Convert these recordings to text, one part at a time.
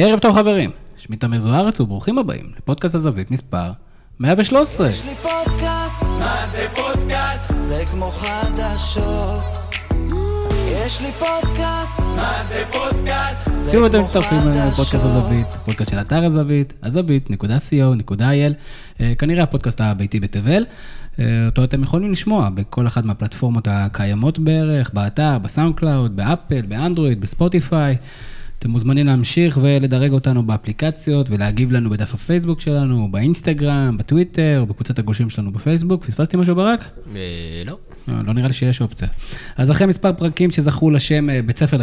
ערב טוב חברים, שמי תמיר זוארץ וברוכים הבאים לפודקאסט הזווית מספר 113. יש לי פודקאסט, מה זה פודקאסט? זה כמו חדשות. יש לי פודקאסט, מה זה פודקאסט? זה שוב אתם כמו מצטרפים לפודקאסט חדשות. הזווית, פודקאסט של אתר הזווית, הזווית.co.il, אה, כנראה הפודקאסט הביתי בתבל. אה, אותו אתם יכולים לשמוע בכל אחת מהפלטפורמות הקיימות בערך, באתר, בסאונד קלאוד, באפל, באנדרואיד, בספוטיפיי. אתם מוזמנים להמשיך ולדרג אותנו באפליקציות ולהגיב לנו בדף הפייסבוק שלנו, באינסטגרם, בטוויטר, בקבוצת הגולשים שלנו בפייסבוק. פספסתי משהו ברק? אה, לא. לא, לא נראה לי שיש אופציה. אז אחרי מספר פרקים שזכו לשם אה, בית ספר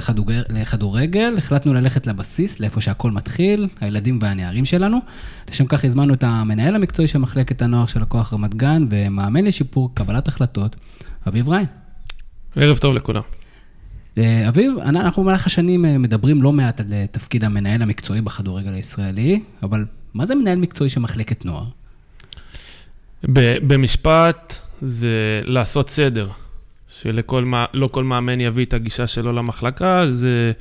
לכדורגל, החלטנו ללכת לבסיס, לאיפה שהכל מתחיל, הילדים והנערים שלנו. לשם כך הזמנו את המנהל המקצועי של מחלקת הנוער של הכוח רמת גן, ומאמן לשיפור קבלת החלטות, אביב ריין. ערב טוב לכולם. אה, אביב, אנ- אנחנו במהלך השנים אה, מדברים לא מעט על אה, תפקיד המנהל המקצועי בכדורגל הישראלי, אבל מה זה מנהל מקצועי של מחלקת נוער? במשפט זה לעשות סדר, שלכל לא כל מאמן יביא את הגישה שלו למחלקה, זה,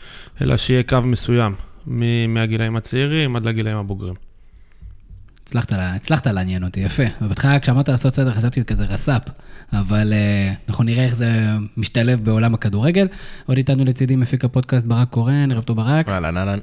אלא שיהיה קו מסוים, מהגילאים הצעירים עד לגילאים הבוגרים. הצלחת, לה, הצלחת לעניין אותי, יפה. ובהתחלה כשאמרת לעשות סדר חשבתי כזה רס"פ, אבל אה, אנחנו נראה איך זה משתלב בעולם הכדורגל. עוד איתנו לצידי מפיק הפודקאסט ברק קורן, ערב טוב ברק. אהלן, אהלן.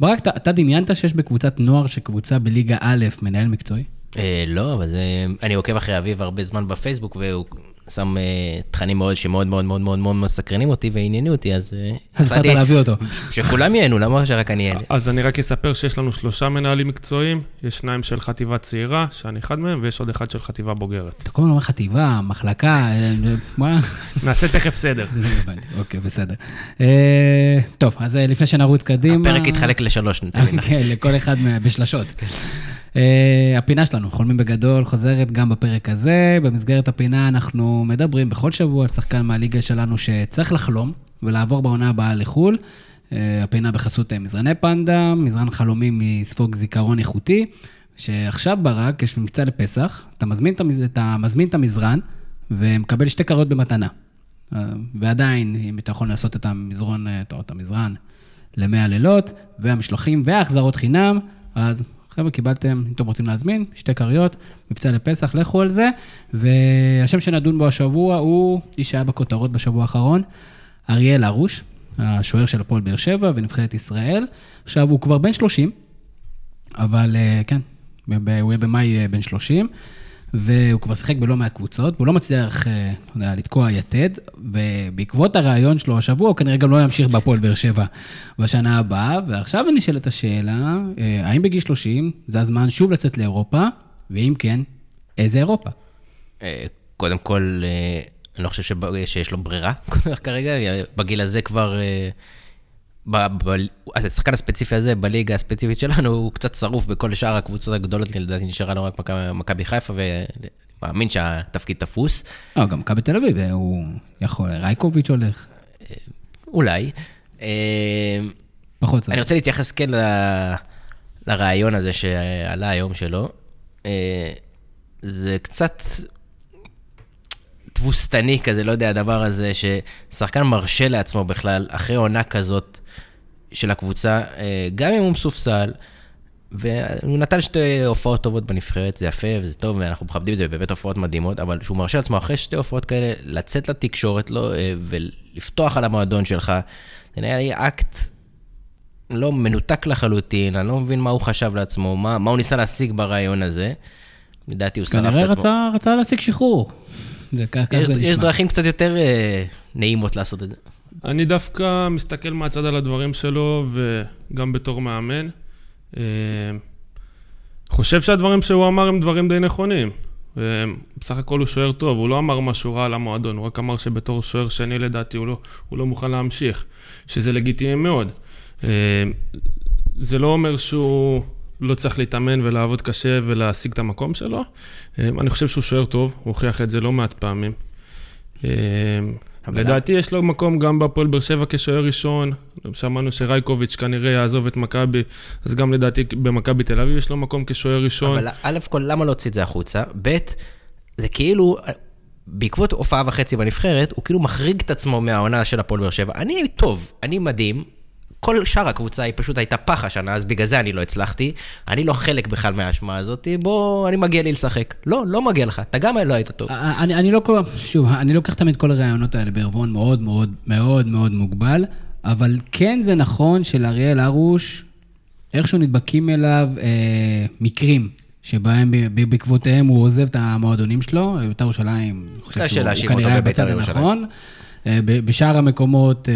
ברק, אתה, אתה דמיינת שיש בקבוצת נוער שקבוצה בליגה א' מנהל מקצועי? אה, לא, אבל זה... אני עוקב אחרי אביב הרבה זמן בפייסבוק, והוא שם אה, תכנים מאוד שמאוד מאוד מאוד מאוד מאוד מסקרנים אותי ועניינו אותי, אז... אה, אז החלטת להביא אותו. שכולם ייהנו, למה שרק אני אהנה? אז אני רק אספר שיש לנו שלושה מנהלים מקצועיים, יש שניים של חטיבה צעירה, שאני אחד מהם, ויש עוד אחד של חטיבה בוגרת. אתה כל הזמן אומר חטיבה, מחלקה, אה, מה? נעשה תכף סדר. לא אוקיי, בסדר. טוב, אז לפני שנרוץ קדימה... הפרק יתחלק לשלוש, ניתן לי כן, לכל אחד מה- בשלשות. אה, הפינה שלנו, חולמים בגדול, חוזרת גם בפרק הזה. במסגרת הפינה אנחנו מדברים בכל שבוע על שחקן מהליגה שלנו שצריך לחלום ולעבור בעונה הבאה לחו"ל. אה, הפינה בחסות אה, מזרני פנדה, מזרן חלומים מספוג זיכרון איכותי, שעכשיו ברק, יש מבצע לפסח, אתה מזמין את, המז... אתה מזמין את המזרן ומקבל שתי כריות במתנה. ועדיין, אם אתה יכול לעשות את המזרון, את המזרן למאה לילות, והמשלוחים וההחזרות חינם, אז חבר'ה, קיבלתם, אם אתם רוצים להזמין, שתי כריות, מבצע לפסח, לכו על זה. והשם שנדון בו השבוע הוא איש שהיה בכותרות בשבוע האחרון, אריאל הרוש, השוער של הפועל באר שבע ונבחרת ישראל. עכשיו, הוא כבר בן 30, אבל אה, כן, הוא יהיה במאי אה, בן 30, והוא כבר שיחק בלא מעט קבוצות, והוא לא מצליח, אה, אתה יודע, לתקוע יתד, ובעקבות הרעיון שלו השבוע, הוא כנראה גם לא ימשיך בהפועל באר שבע בשנה הבאה, ועכשיו נשאלת השאלה, אה, האם בגיל 30 זה הזמן שוב לצאת לאירופה, ואם כן, איזה אירופה? אה, קודם כל, אה, אני לא חושב שב- שיש לו ברירה כרגע, בגיל הזה כבר... ב- ב- אז השחקן הספציפי הזה, בליגה הספציפית שלנו, הוא קצת שרוף בכל שאר הקבוצות הגדולות, לדעתי נשארה לו רק מכבי- חיפה, ומאמין שהתפקיד תפוס. לא, גם מכבי תל אביב, אה, הוא יכול, רייקוביץ' הולך, אולי. אה, פחות זה. אני רוצה להתייחס כן ל- לרעיון הזה שעלה היום שלו. זה קצת תבוסתני כזה, לא יודע, הדבר הזה, ששחקן מרשה לעצמו בכלל, אחרי עונה כזאת של הקבוצה, אה, גם אם הוא מסופסל, והוא נתן שתי הופעות טובות בנבחרת, זה יפה וזה טוב, ואנחנו מכבדים את זה, באמת הופעות מדהימות, אבל שהוא מרשה לעצמו אחרי שתי הופעות כאלה, לצאת לתקשורת לא, אה, ולפתוח על המועדון שלך, זה נראה לי אקט לא מנותק לחלוטין, אני לא מבין מה הוא חשב לעצמו, מה, מה הוא ניסה להשיג ברעיון הזה. לדעתי הוא שרף את כנראה עצמו. רצה, רצה להשיג שחרור. זה ככה יש. דרכים קצת יותר אה, נעימות לעשות את זה. אני דווקא מסתכל מהצד על הדברים שלו, וגם בתור מאמן. אה, חושב שהדברים שהוא אמר הם דברים די נכונים. אה, בסך הכל הוא שוער טוב, הוא לא אמר משהו רע על המועדון, הוא רק אמר שבתור שוער שני לדעתי הוא לא, הוא לא מוכן להמשיך, שזה לגיטימי מאוד. זה לא אומר שהוא לא צריך להתאמן ולעבוד קשה ולהשיג את המקום שלו. אה, אני חושב שהוא שוער טוב, הוא הוכיח את זה לא מעט פעמים. אה, לדעתי יש לו מקום גם בהפועל באר שבע כשוער ראשון. שמענו שרייקוביץ' כנראה יעזוב את מכבי, אז גם לדעתי במכבי תל אביב יש לו מקום כשוער ראשון. אבל א' כל, למה להוציא את זה החוצה? ב', זה כאילו, בעקבות הופעה וחצי בנבחרת, הוא כאילו מחריג את עצמו מהעונה של הפועל באר שבע. אני טוב, אני מדהים, כל שאר הקבוצה היא פשוט הייתה פח השנה, אז בגלל זה אני לא הצלחתי. אני לא חלק בכלל מהאשמה הזאת, בוא, אני מגיע לי לשחק. לא, לא מגיע לך, אתה גם לא היית טוב. אני, אני לא, שוב, אני לוקח תמיד כל הרעיונות האלה בערבון מאוד מאוד מאוד מאוד מוגבל, אבל כן זה נכון שלאריאל הרוש, איכשהו נדבקים אליו אה, מקרים. שבהם בעקבותיהם הוא עוזב את המועדונים שלו, בית"ר ירושלים, אני חושב שהוא כנראה בצד הנכון. אה, בשאר המקומות, אה,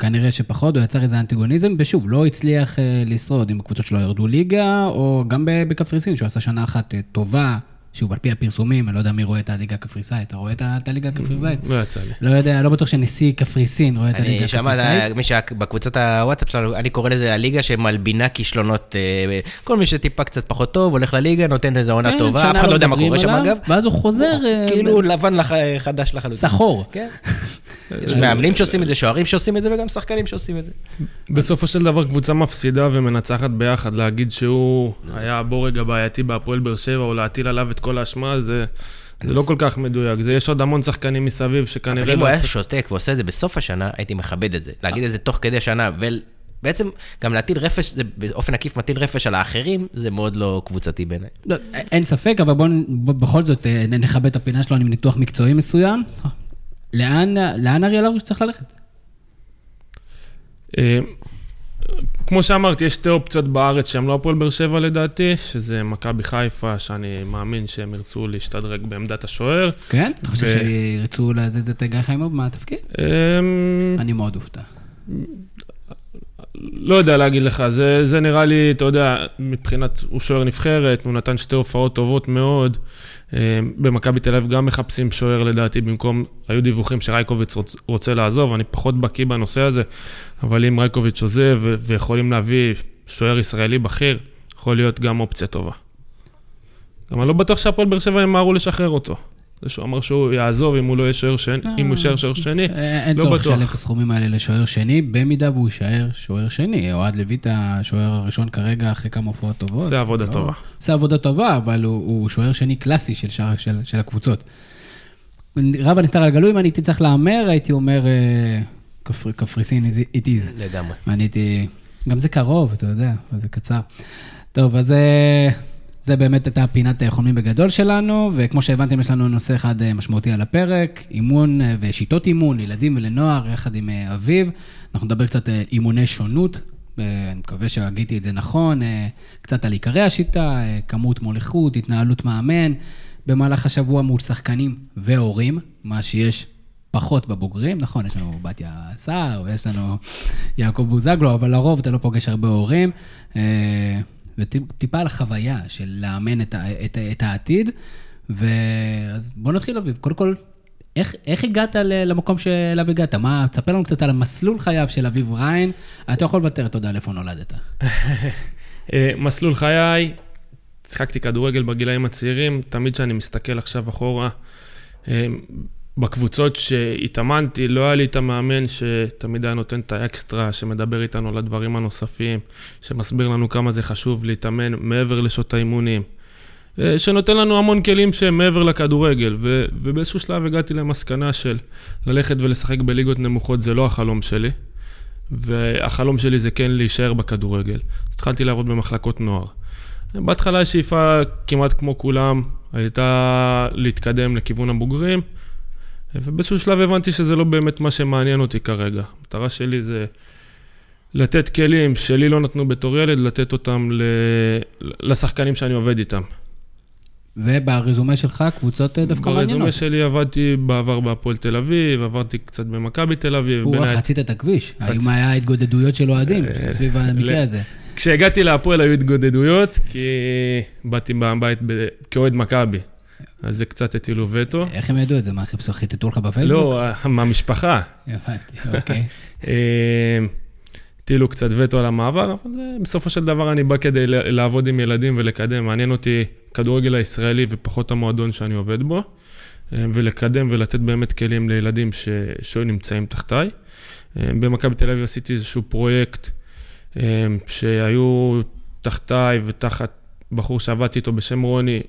כנראה שפחות, הוא יצר איזה אנטיגוניזם, ושוב, לא הצליח אה, לשרוד אם הקבוצות שלו ירדו ליגה, או גם בקפריסין, שהוא עשה שנה אחת טובה, שוב, על פי הפרסומים, אני לא יודע מי רואה את הליגה הקפריסאית. אתה רואה את הליגה הקפריסאית? לא יצא לי. לא יודע, לא בטוח שנשיא קפריסין רואה את הליגה הקפריסאית. אני שמע, מי שבקבוצת הוואטסאפ שלנו, אני קורא לזה הליגה שמלבינה כישלונות. אה, כל מי שטיפה קצת פחות טוב, הולך לליגה, נותן איזה עונה כן, טובה, אף אחד לא יודע מה קורה שם אגב. ואז הוא חוזר... כאילו לבן חדש לחלוטין. סחור. יש מאמנים שעושים את זה, שוערים שעושים את זה, וגם שחקנים שעושים את זה. בסופו של דבר, קבוצה מפסידה ומנצחת ביחד. להגיד שהוא היה הבורג הבעייתי בהפועל באר שבע, או להטיל עליו את כל האשמה, זה... זה לא כל כך מדויק, זה יש עוד המון שחקנים מסביב שכנראה... אבל אם הוא היה שותק ועושה את זה בסוף השנה, הייתי מכבד את זה. להגיד את זה תוך כדי שנה, ובעצם גם להטיל רפש, זה באופן עקיף מטיל רפש על האחרים, זה מאוד לא קבוצתי בעיניי. לא, אין ספק, אבל בואו בכל זאת אה, נכבד את הפינה שלנו עם ניתוח מקצועי מסוים. לאן, לאן אריאל הרוש צריך ללכת? אה, כמו שאמרתי, יש שתי אופציות בארץ שהן לא הפועל באר שבע לדעתי, שזה מכבי חיפה, שאני מאמין שהם ירצו להשתדרג בעמדת השוער. כן? אתה חושב שירצו להזיז את גיא חיימוב מהתפקיד? אמ, אני מאוד אופתע. לא יודע להגיד לך, זה, זה נראה לי, אתה יודע, מבחינת, הוא שוער נבחרת, הוא נתן שתי הופעות טובות מאוד. אה, במכבי תל אביב גם מחפשים שוער לדעתי, במקום, היו דיווחים שרייקוביץ' רוצ, רוצה לעזוב, אני פחות בקיא בנושא הזה, אבל אם רייקוביץ' עוזב ויכולים להביא שוער ישראלי בכיר, יכול להיות גם אופציה טובה. גם אני לא בטוח שהפועל באר שבע ימהרו לשחרר אותו. זה שהוא אמר שהוא יעזוב אם הוא לא יהיה שוער שני, אם הוא יישאר שוער שני, לא בטוח. אין צורך לשלם את הסכומים האלה לשוער שני, במידה והוא יישאר שוער שני. אוהד לויטה, השוער הראשון כרגע, אחרי כמה הופעות טובות. עושה עבודה לא- טובה. עושה עבודה טובה, אבל הוא שוער שני קלאסי של הקבוצות. רב הנסתר הגלוי, אם אני הייתי צריך להמר, הייתי אומר, אה, קפריסין, it is. לגמרי. ואני הייתי, גם זה קרוב, אתה יודע, זה קצר. טוב, אז... זה באמת הייתה פינת חולמים בגדול שלנו, וכמו שהבנתם, יש לנו נושא אחד אה, משמעותי על הפרק, אימון אה, ושיטות אימון לילדים ולנוער, יחד עם אה, אביב. אנחנו נדבר קצת אימוני שונות, אני מקווה שהגיתי את זה נכון, קצת על עיקרי השיטה, כמות מול איכות, התנהלות מאמן, במהלך השבוע מול שחקנים והורים, מה שיש פחות בבוגרים, נכון, יש לנו בתיה סער ויש לנו יעקב בוזגלו, אבל לרוב אתה לא פוגש הרבה הורים. וטיפה על החוויה של לאמן את, את, את העתיד. ואז בוא נתחיל, אביב. קודם כל, איך, איך הגעת למקום שאליו הגעת? מה, תספר לנו קצת על המסלול חייו של אביב ריין. אתה יכול לוותר, תודה, לאיפה נולדת. אה, מסלול חיי, שיחקתי כדורגל בגילאים הצעירים, תמיד כשאני מסתכל עכשיו אחורה, אה, בקבוצות שהתאמנתי, לא היה לי את המאמן שתמיד היה נותן את האקסטרה, שמדבר איתנו על הדברים הנוספים, שמסביר לנו כמה זה חשוב להתאמן מעבר לשעות האימונים, אה, שנותן לנו המון כלים שהם מעבר לכדורגל, ו- ובאיזשהו שלב הגעתי למסקנה של ללכת ולשחק בליגות נמוכות זה לא החלום שלי, והחלום שלי זה כן להישאר בכדורגל. אז התחלתי לעבוד במחלקות נוער. בהתחלה השאיפה, כמעט כמו כולם, הייתה להתקדם לכיוון הבוגרים. ובאיזשהו שלב הבנתי שזה לא באמת מה שמעניין אותי כרגע. המטרה שלי זה לתת כלים שלי לא נתנו בתור ילד, לתת אותם ל... לשחקנים שאני עובד איתם. וברזומה שלך, קבוצות אה, דווקא מעניינות. ברזומה שלי עבדתי בעבר בהפועל תל אביב, עברתי קצת במכבי תל אביב. הוא חצית את הכביש. האם היה התגודדויות של אוהדים אה, סביב המקרה הזה? כשהגעתי להפועל היו התגודדויות, כי באתי בבית כאוהד מכבי. אז זה קצת הטילו וטו. איך הם ידעו את זה? מה, חיפשו, חיטטו לך בפייסבוק? לא, מהמשפחה. הבנתי, אוקיי. אה, הטילו קצת וטו על המעבר, אבל זה, בסופו של דבר אני בא כדי לעבוד עם ילדים ולקדם. מעניין אותי כדורגל הישראלי ופחות המועדון שאני עובד בו, אה, ולקדם ולתת באמת כלים לילדים ש... שנמצאים תחתיי. אה, במכבי תל אביב עשיתי איזשהו פרויקט שהיו תחתיי ותחת בחור שעבדתי איתו בשם רוני,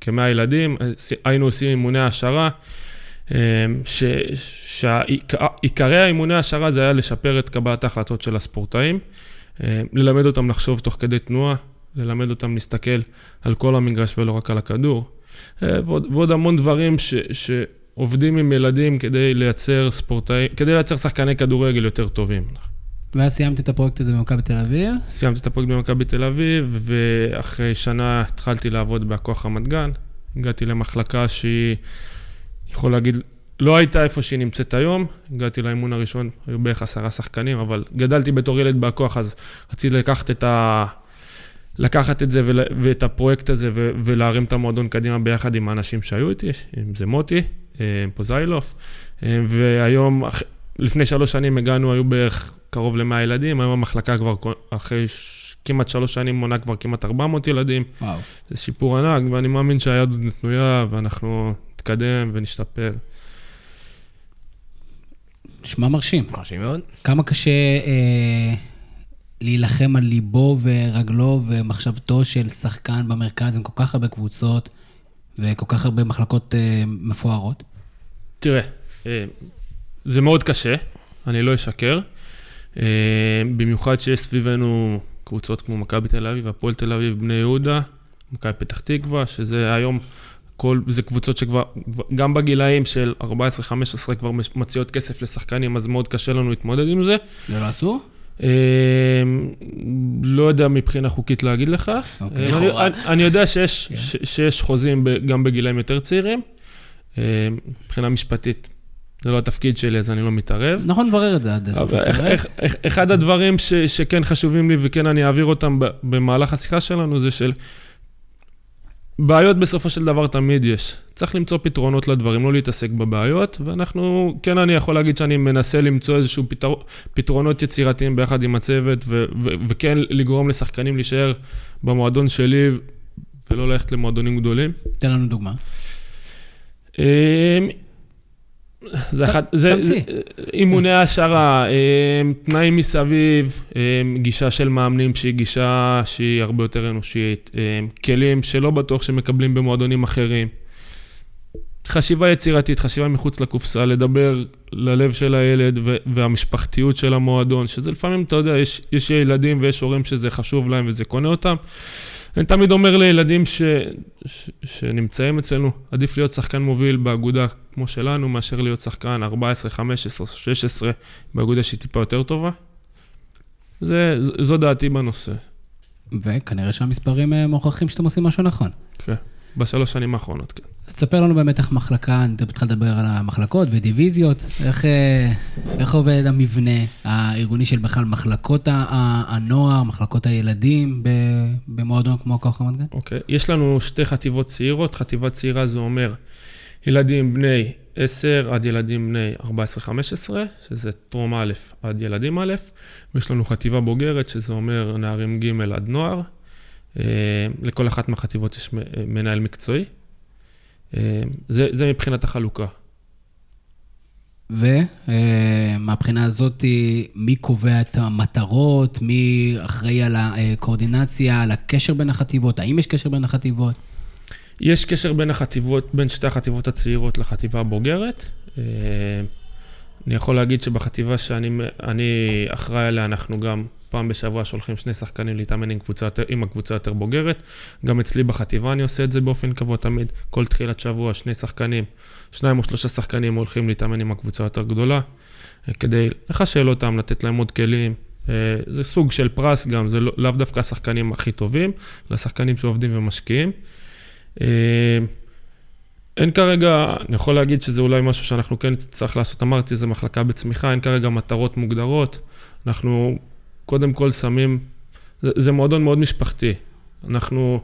כמאה ילדים, היינו עושים אימוני העשרה, שעיקרי האימוני השערה זה היה לשפר את קבלת ההחלטות של הספורטאים, ללמד אותם לחשוב תוך כדי תנועה, ללמד אותם להסתכל על כל המגרש ולא רק על הכדור, ועוד, ועוד המון דברים ש, שעובדים עם ילדים כדי לייצר ספורטאים, כדי לייצר שחקני כדורגל יותר טובים. ואז סיימת את הפרויקט הזה במכבי תל אביב? סיימתי את הפרויקט במכבי תל אביב, ואחרי שנה התחלתי לעבוד בהכוח רמת גן. הגעתי למחלקה שהיא, יכול להגיד, לא הייתה איפה שהיא נמצאת היום. הגעתי לאימון הראשון, היו בערך עשרה שחקנים, אבל גדלתי בתור ילד בהכוח, אז רציתי לקחת את, ה... לקחת את זה ול... ואת הפרויקט הזה ו... ולהרים את המועדון קדימה ביחד עם האנשים שהיו איתי, אם זה מוטי, אה, פוזיילוף, אה, והיום, לפני שלוש שנים הגענו, היו בערך קרוב ל-100 ילדים, היום המחלקה כבר אחרי כמעט שלוש שנים מונה כבר כמעט 400 ילדים. וואו. זה שיפור ענק, ואני מאמין שהיד עוד נתנויה, ואנחנו נתקדם ונשתפר. נשמע מרשים. מרשים מאוד. כמה קשה אה, להילחם על ליבו ורגלו ומחשבתו של שחקן במרכז עם כל כך הרבה קבוצות וכל כך הרבה מחלקות אה, מפוארות? תראה, אה, זה מאוד קשה, אני לא אשקר. אה, במיוחד שיש סביבנו קבוצות כמו מכבי תל אביב, הפועל תל אביב, בני יהודה, מכבי פתח תקווה, שזה היום, כל, זה קבוצות שכבר, גם בגילאים של 14-15 כבר מציעות כסף לשחקנים, אז מאוד קשה לנו להתמודד עם זה. זה לא אסור? אה, לא יודע מבחינה חוקית להגיד לך. אוקיי. אה, אני יודע שיש כן. חוזים גם בגילאים יותר צעירים. מבחינה משפטית, זה לא התפקיד שלי, אז אני לא מתערב. נכון, נברר את זה עד הסוף. אחד הדברים ש, שכן חשובים לי, וכן אני אעביר אותם במהלך השיחה שלנו, זה של... בעיות בסופו של דבר תמיד יש. צריך למצוא פתרונות לדברים, לא להתעסק בבעיות, ואנחנו, כן אני יכול להגיד שאני מנסה למצוא איזשהו פתר, פתרונות יצירתיים ביחד עם הצוות, ו, ו, וכן לגרום לשחקנים להישאר במועדון שלי, ולא ללכת למועדונים גדולים. תן לנו דוגמה. זה אחד, זה אימוני העשרה, אה, תנאים מסביב, אה, גישה של מאמנים שהיא גישה שהיא הרבה יותר אנושית, אה, כלים שלא בטוח שמקבלים במועדונים אחרים. חשיבה יצירתית, חשיבה מחוץ לקופסה, לדבר ללב של הילד והמשפחתיות של המועדון, שזה לפעמים, אתה יודע, יש, יש ילדים ויש הורים שזה חשוב להם וזה קונה אותם. אני תמיד אומר לילדים ש, ש, שנמצאים אצלנו, עדיף להיות שחקן מוביל באגודה כמו שלנו, מאשר להיות שחקן 14, 15, 16 באגודה שהיא טיפה יותר טובה. זה, זו דעתי בנושא. וכנראה שהמספרים אה, מוכיחים שאתם עושים משהו נכון. כן. בשלוש שנים האחרונות, כן. אז תספר לנו באמת איך מחלקה, אני התחלת לדבר על המחלקות ודיוויזיות, איך, אה, איך עובד המבנה הארגוני של בכלל מחלקות הנוער, מחלקות הילדים במועדון כמו כוח רמת גן? אוקיי, okay. יש לנו שתי חטיבות צעירות, חטיבה צעירה זה אומר ילדים בני 10 עד ילדים בני 14-15, שזה טרום א' עד ילדים א', ויש לנו חטיבה בוגרת, שזה אומר נערים ג' עד נוער. אה, לכל אחת מהחטיבות יש מנהל מקצועי. אה, זה, זה מבחינת החלוקה. ומהבחינה הזאת, מי קובע את המטרות, מי אחראי על הקואורדינציה, על הקשר בין החטיבות, האם יש קשר בין החטיבות? יש קשר בין החטיבות, בין שתי החטיבות הצעירות לחטיבה הבוגרת. אה, אני יכול להגיד שבחטיבה שאני אחראי עליה, אנחנו גם פעם בשבוע שולחים שני שחקנים להתאמן עם, קבוצה, עם הקבוצה יותר בוגרת. גם אצלי בחטיבה אני עושה את זה באופן קבוע תמיד. כל תחילת שבוע שני שחקנים, שניים או שלושה שחקנים הולכים להתאמן עם הקבוצה יותר גדולה, אה, כדי לחשל אותם, לתת להם עוד כלים. אה, זה סוג של פרס גם, זה לא, לאו דווקא השחקנים הכי טובים, אלא שחקנים שעובדים ומשקיעים. אה, אין כרגע, אני יכול להגיד שזה אולי משהו שאנחנו כן צריך לעשות, אמרתי, זה מחלקה בצמיחה, אין כרגע מטרות מוגדרות. אנחנו קודם כל שמים, זה, זה מועדון מאוד משפחתי. אנחנו,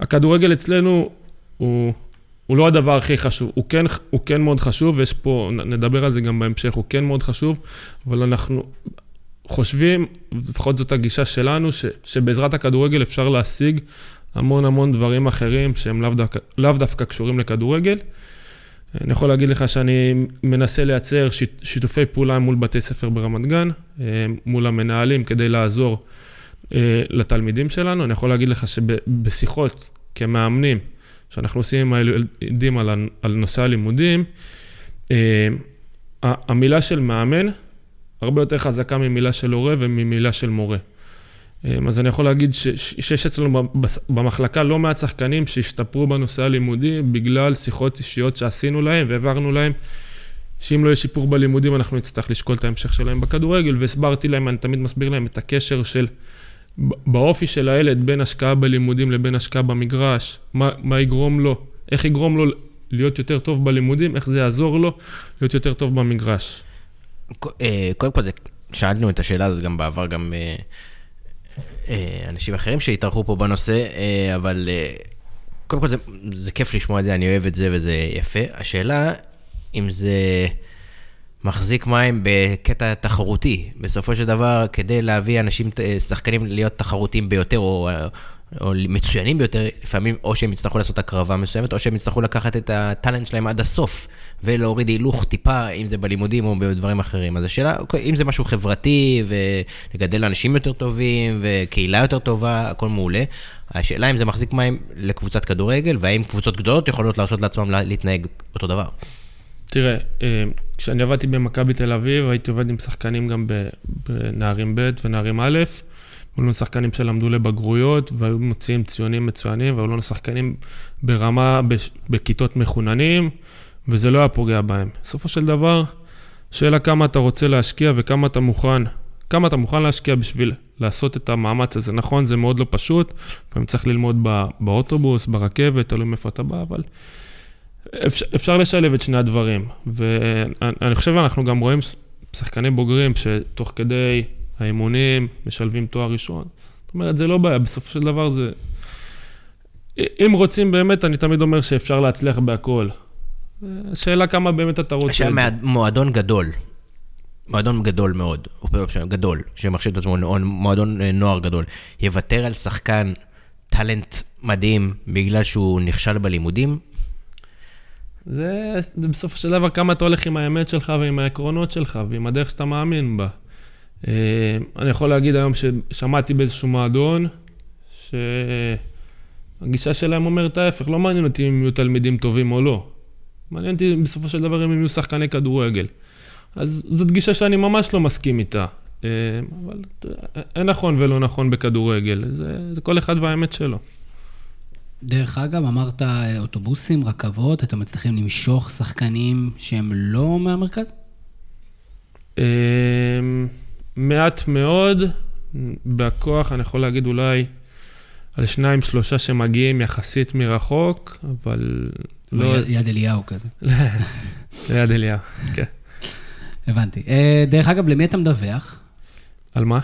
הכדורגל אצלנו הוא, הוא לא הדבר הכי חשוב, הוא כן, הוא כן מאוד חשוב, ויש פה, נדבר על זה גם בהמשך, הוא כן מאוד חשוב, אבל אנחנו חושבים, לפחות זאת הגישה שלנו, ש, שבעזרת הכדורגל אפשר להשיג המון המון דברים אחרים שהם לאו דווקא, לאו דווקא קשורים לכדורגל. אני יכול להגיד לך שאני מנסה לייצר שיתופי פעולה מול בתי ספר ברמת גן, אה, מול המנהלים, כדי לעזור אה, לתלמידים שלנו. אני יכול להגיד לך שבשיחות כמאמנים, שאנחנו עושים עם הילדים על, על נושא הלימודים, אה, המילה של מאמן הרבה יותר חזקה ממילה של הורה וממילה של מורה. אה, אז אני יכול להגיד שיש אצלנו במחלקה לא מעט שחקנים שהשתפרו בנושא הלימודי בגלל שיחות אישיות שעשינו להם והעברנו להם שאם לא יהיה שיפור בלימודים אנחנו נצטרך לשקול את ההמשך שלהם בכדורגל והסברתי להם, אני תמיד מסביר להם את הקשר של באופי של הילד בין השקעה בלימודים לבין השקעה במגרש, מה, מה יגרום לו, איך יגרום לו להיות יותר טוב בלימודים, איך זה יעזור לו להיות יותר טוב במגרש. אה, קודם כל, שאלנו את השאלה הזאת גם בעבר, גם אה, אנשים אחרים שהתארחו פה בנושא, אבל קודם כל זה, זה כיף לשמוע את זה, אני אוהב את זה וזה יפה. השאלה, אם זה מחזיק מים בקטע תחרותי. בסופו של דבר, כדי להביא אנשים, שחקנים להיות תחרותיים ביותר, או, או מצוינים ביותר, לפעמים או שהם יצטרכו לעשות הקרבה מסוימת, או שהם יצטרכו לקחת את הטאלנט שלהם עד הסוף, ולהוריד הילוך טיפה, אם זה בלימודים או בדברים אחרים. אז השאלה, אוקיי, אם זה משהו חברתי, ולגדל אנשים יותר טובים, וקהילה יותר טובה, הכל מעולה. השאלה אם זה מחזיק מים לקבוצת כדורגל, והאם קבוצות גדולות יכולות להרשות לעצמם להתנהג אותו דבר. תראה, אה, כשאני עבדתי במכבי תל אביב, הייתי עובד עם שחקנים גם בנערים ב' ונערים א', היו לנו שחקנים שלמדו לבגרויות והיו מוציאים ציונים מצוינים, והיו לנו שחקנים ברמה, בכיתות מחוננים, וזה לא היה פוגע בהם. בסופו של דבר, שאלה כמה אתה רוצה להשקיע וכמה אתה מוכן, כמה אתה מוכן להשקיע בשביל לעשות את המאמץ הזה. נכון, זה מאוד לא פשוט, לפעמים צריך ללמוד באוטובוס, ברכבת, תלוי מאיפה אתה בא, אבל אפשר, אפשר לשלב את שני הדברים. ואני חושב שאנחנו גם רואים שחקני בוגרים שתוך כדי האימונים משלבים תואר ראשון. זאת אומרת, זה לא בעיה, בסופו של דבר זה... אם רוצים באמת, אני תמיד אומר שאפשר להצליח בהכל. השאלה כמה באמת אתה רוצה. השאלה מועדון גדול. מועדון גדול מאוד, גדול, שמחשיב את עצמו מועדון אה, נוער גדול, יוותר על שחקן טאלנט מדהים בגלל שהוא נכשל בלימודים? זה, זה בסופו של דבר כמה אתה הולך עם האמת שלך ועם העקרונות שלך ועם הדרך שאתה מאמין בה. אה, אני יכול להגיד היום ששמעתי באיזשהו מועדון, שהגישה שלהם אומרת ההפך, לא מעניין אותי אם יהיו תלמידים טובים או לא. מעניין אותי בסופו של דבר אם הם יהיו שחקני כדורגל. אז זאת גישה שאני ממש לא מסכים איתה. אה, אבל אין נכון ולא נכון בכדורגל, זה, זה כל אחד והאמת שלו. דרך אגב, אמרת אה, אוטובוסים, רכבות, אתם מצליחים למשוך שחקנים שהם לא מהמרכז? מעט מאוד, בכוח אני יכול להגיד אולי על שניים, שלושה שמגיעים יחסית מרחוק, אבל לא... יד אליהו כזה. ליד אליהו, כן. הבנתי. אה, דרך אגב, למי אתה מדווח? על מה?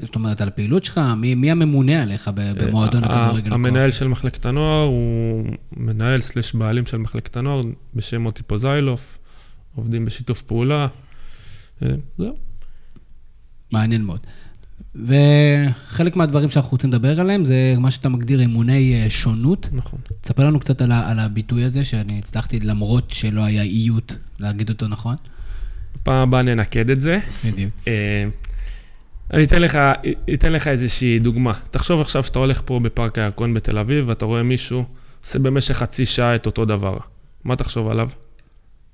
זאת אומרת, על הפעילות שלך, מי, מי הממונה עליך במועדון אה, הכדורגל? המנהל של מחלקת הנוער הוא מנהל סלש בעלים של מחלקת הנוער בשם מוטי פוזיילוף, עובדים בשיתוף פעולה, אה, זהו. מעניין מאוד. וחלק מהדברים שאנחנו רוצים לדבר עליהם זה מה שאתה מגדיר אימוני אה, שונות. נכון. תספר לנו קצת על, על הביטוי הזה, שאני הצלחתי, למרות שלא היה איות, להגיד אותו נכון. פעם הבאה ננקד את זה. בדיוק. אני אתן לך, אתן לך איזושהי דוגמה. תחשוב עכשיו שאתה הולך פה בפארק הירקון בתל אביב, ואתה רואה מישהו עושה במשך חצי שעה את אותו דבר. מה תחשוב עליו?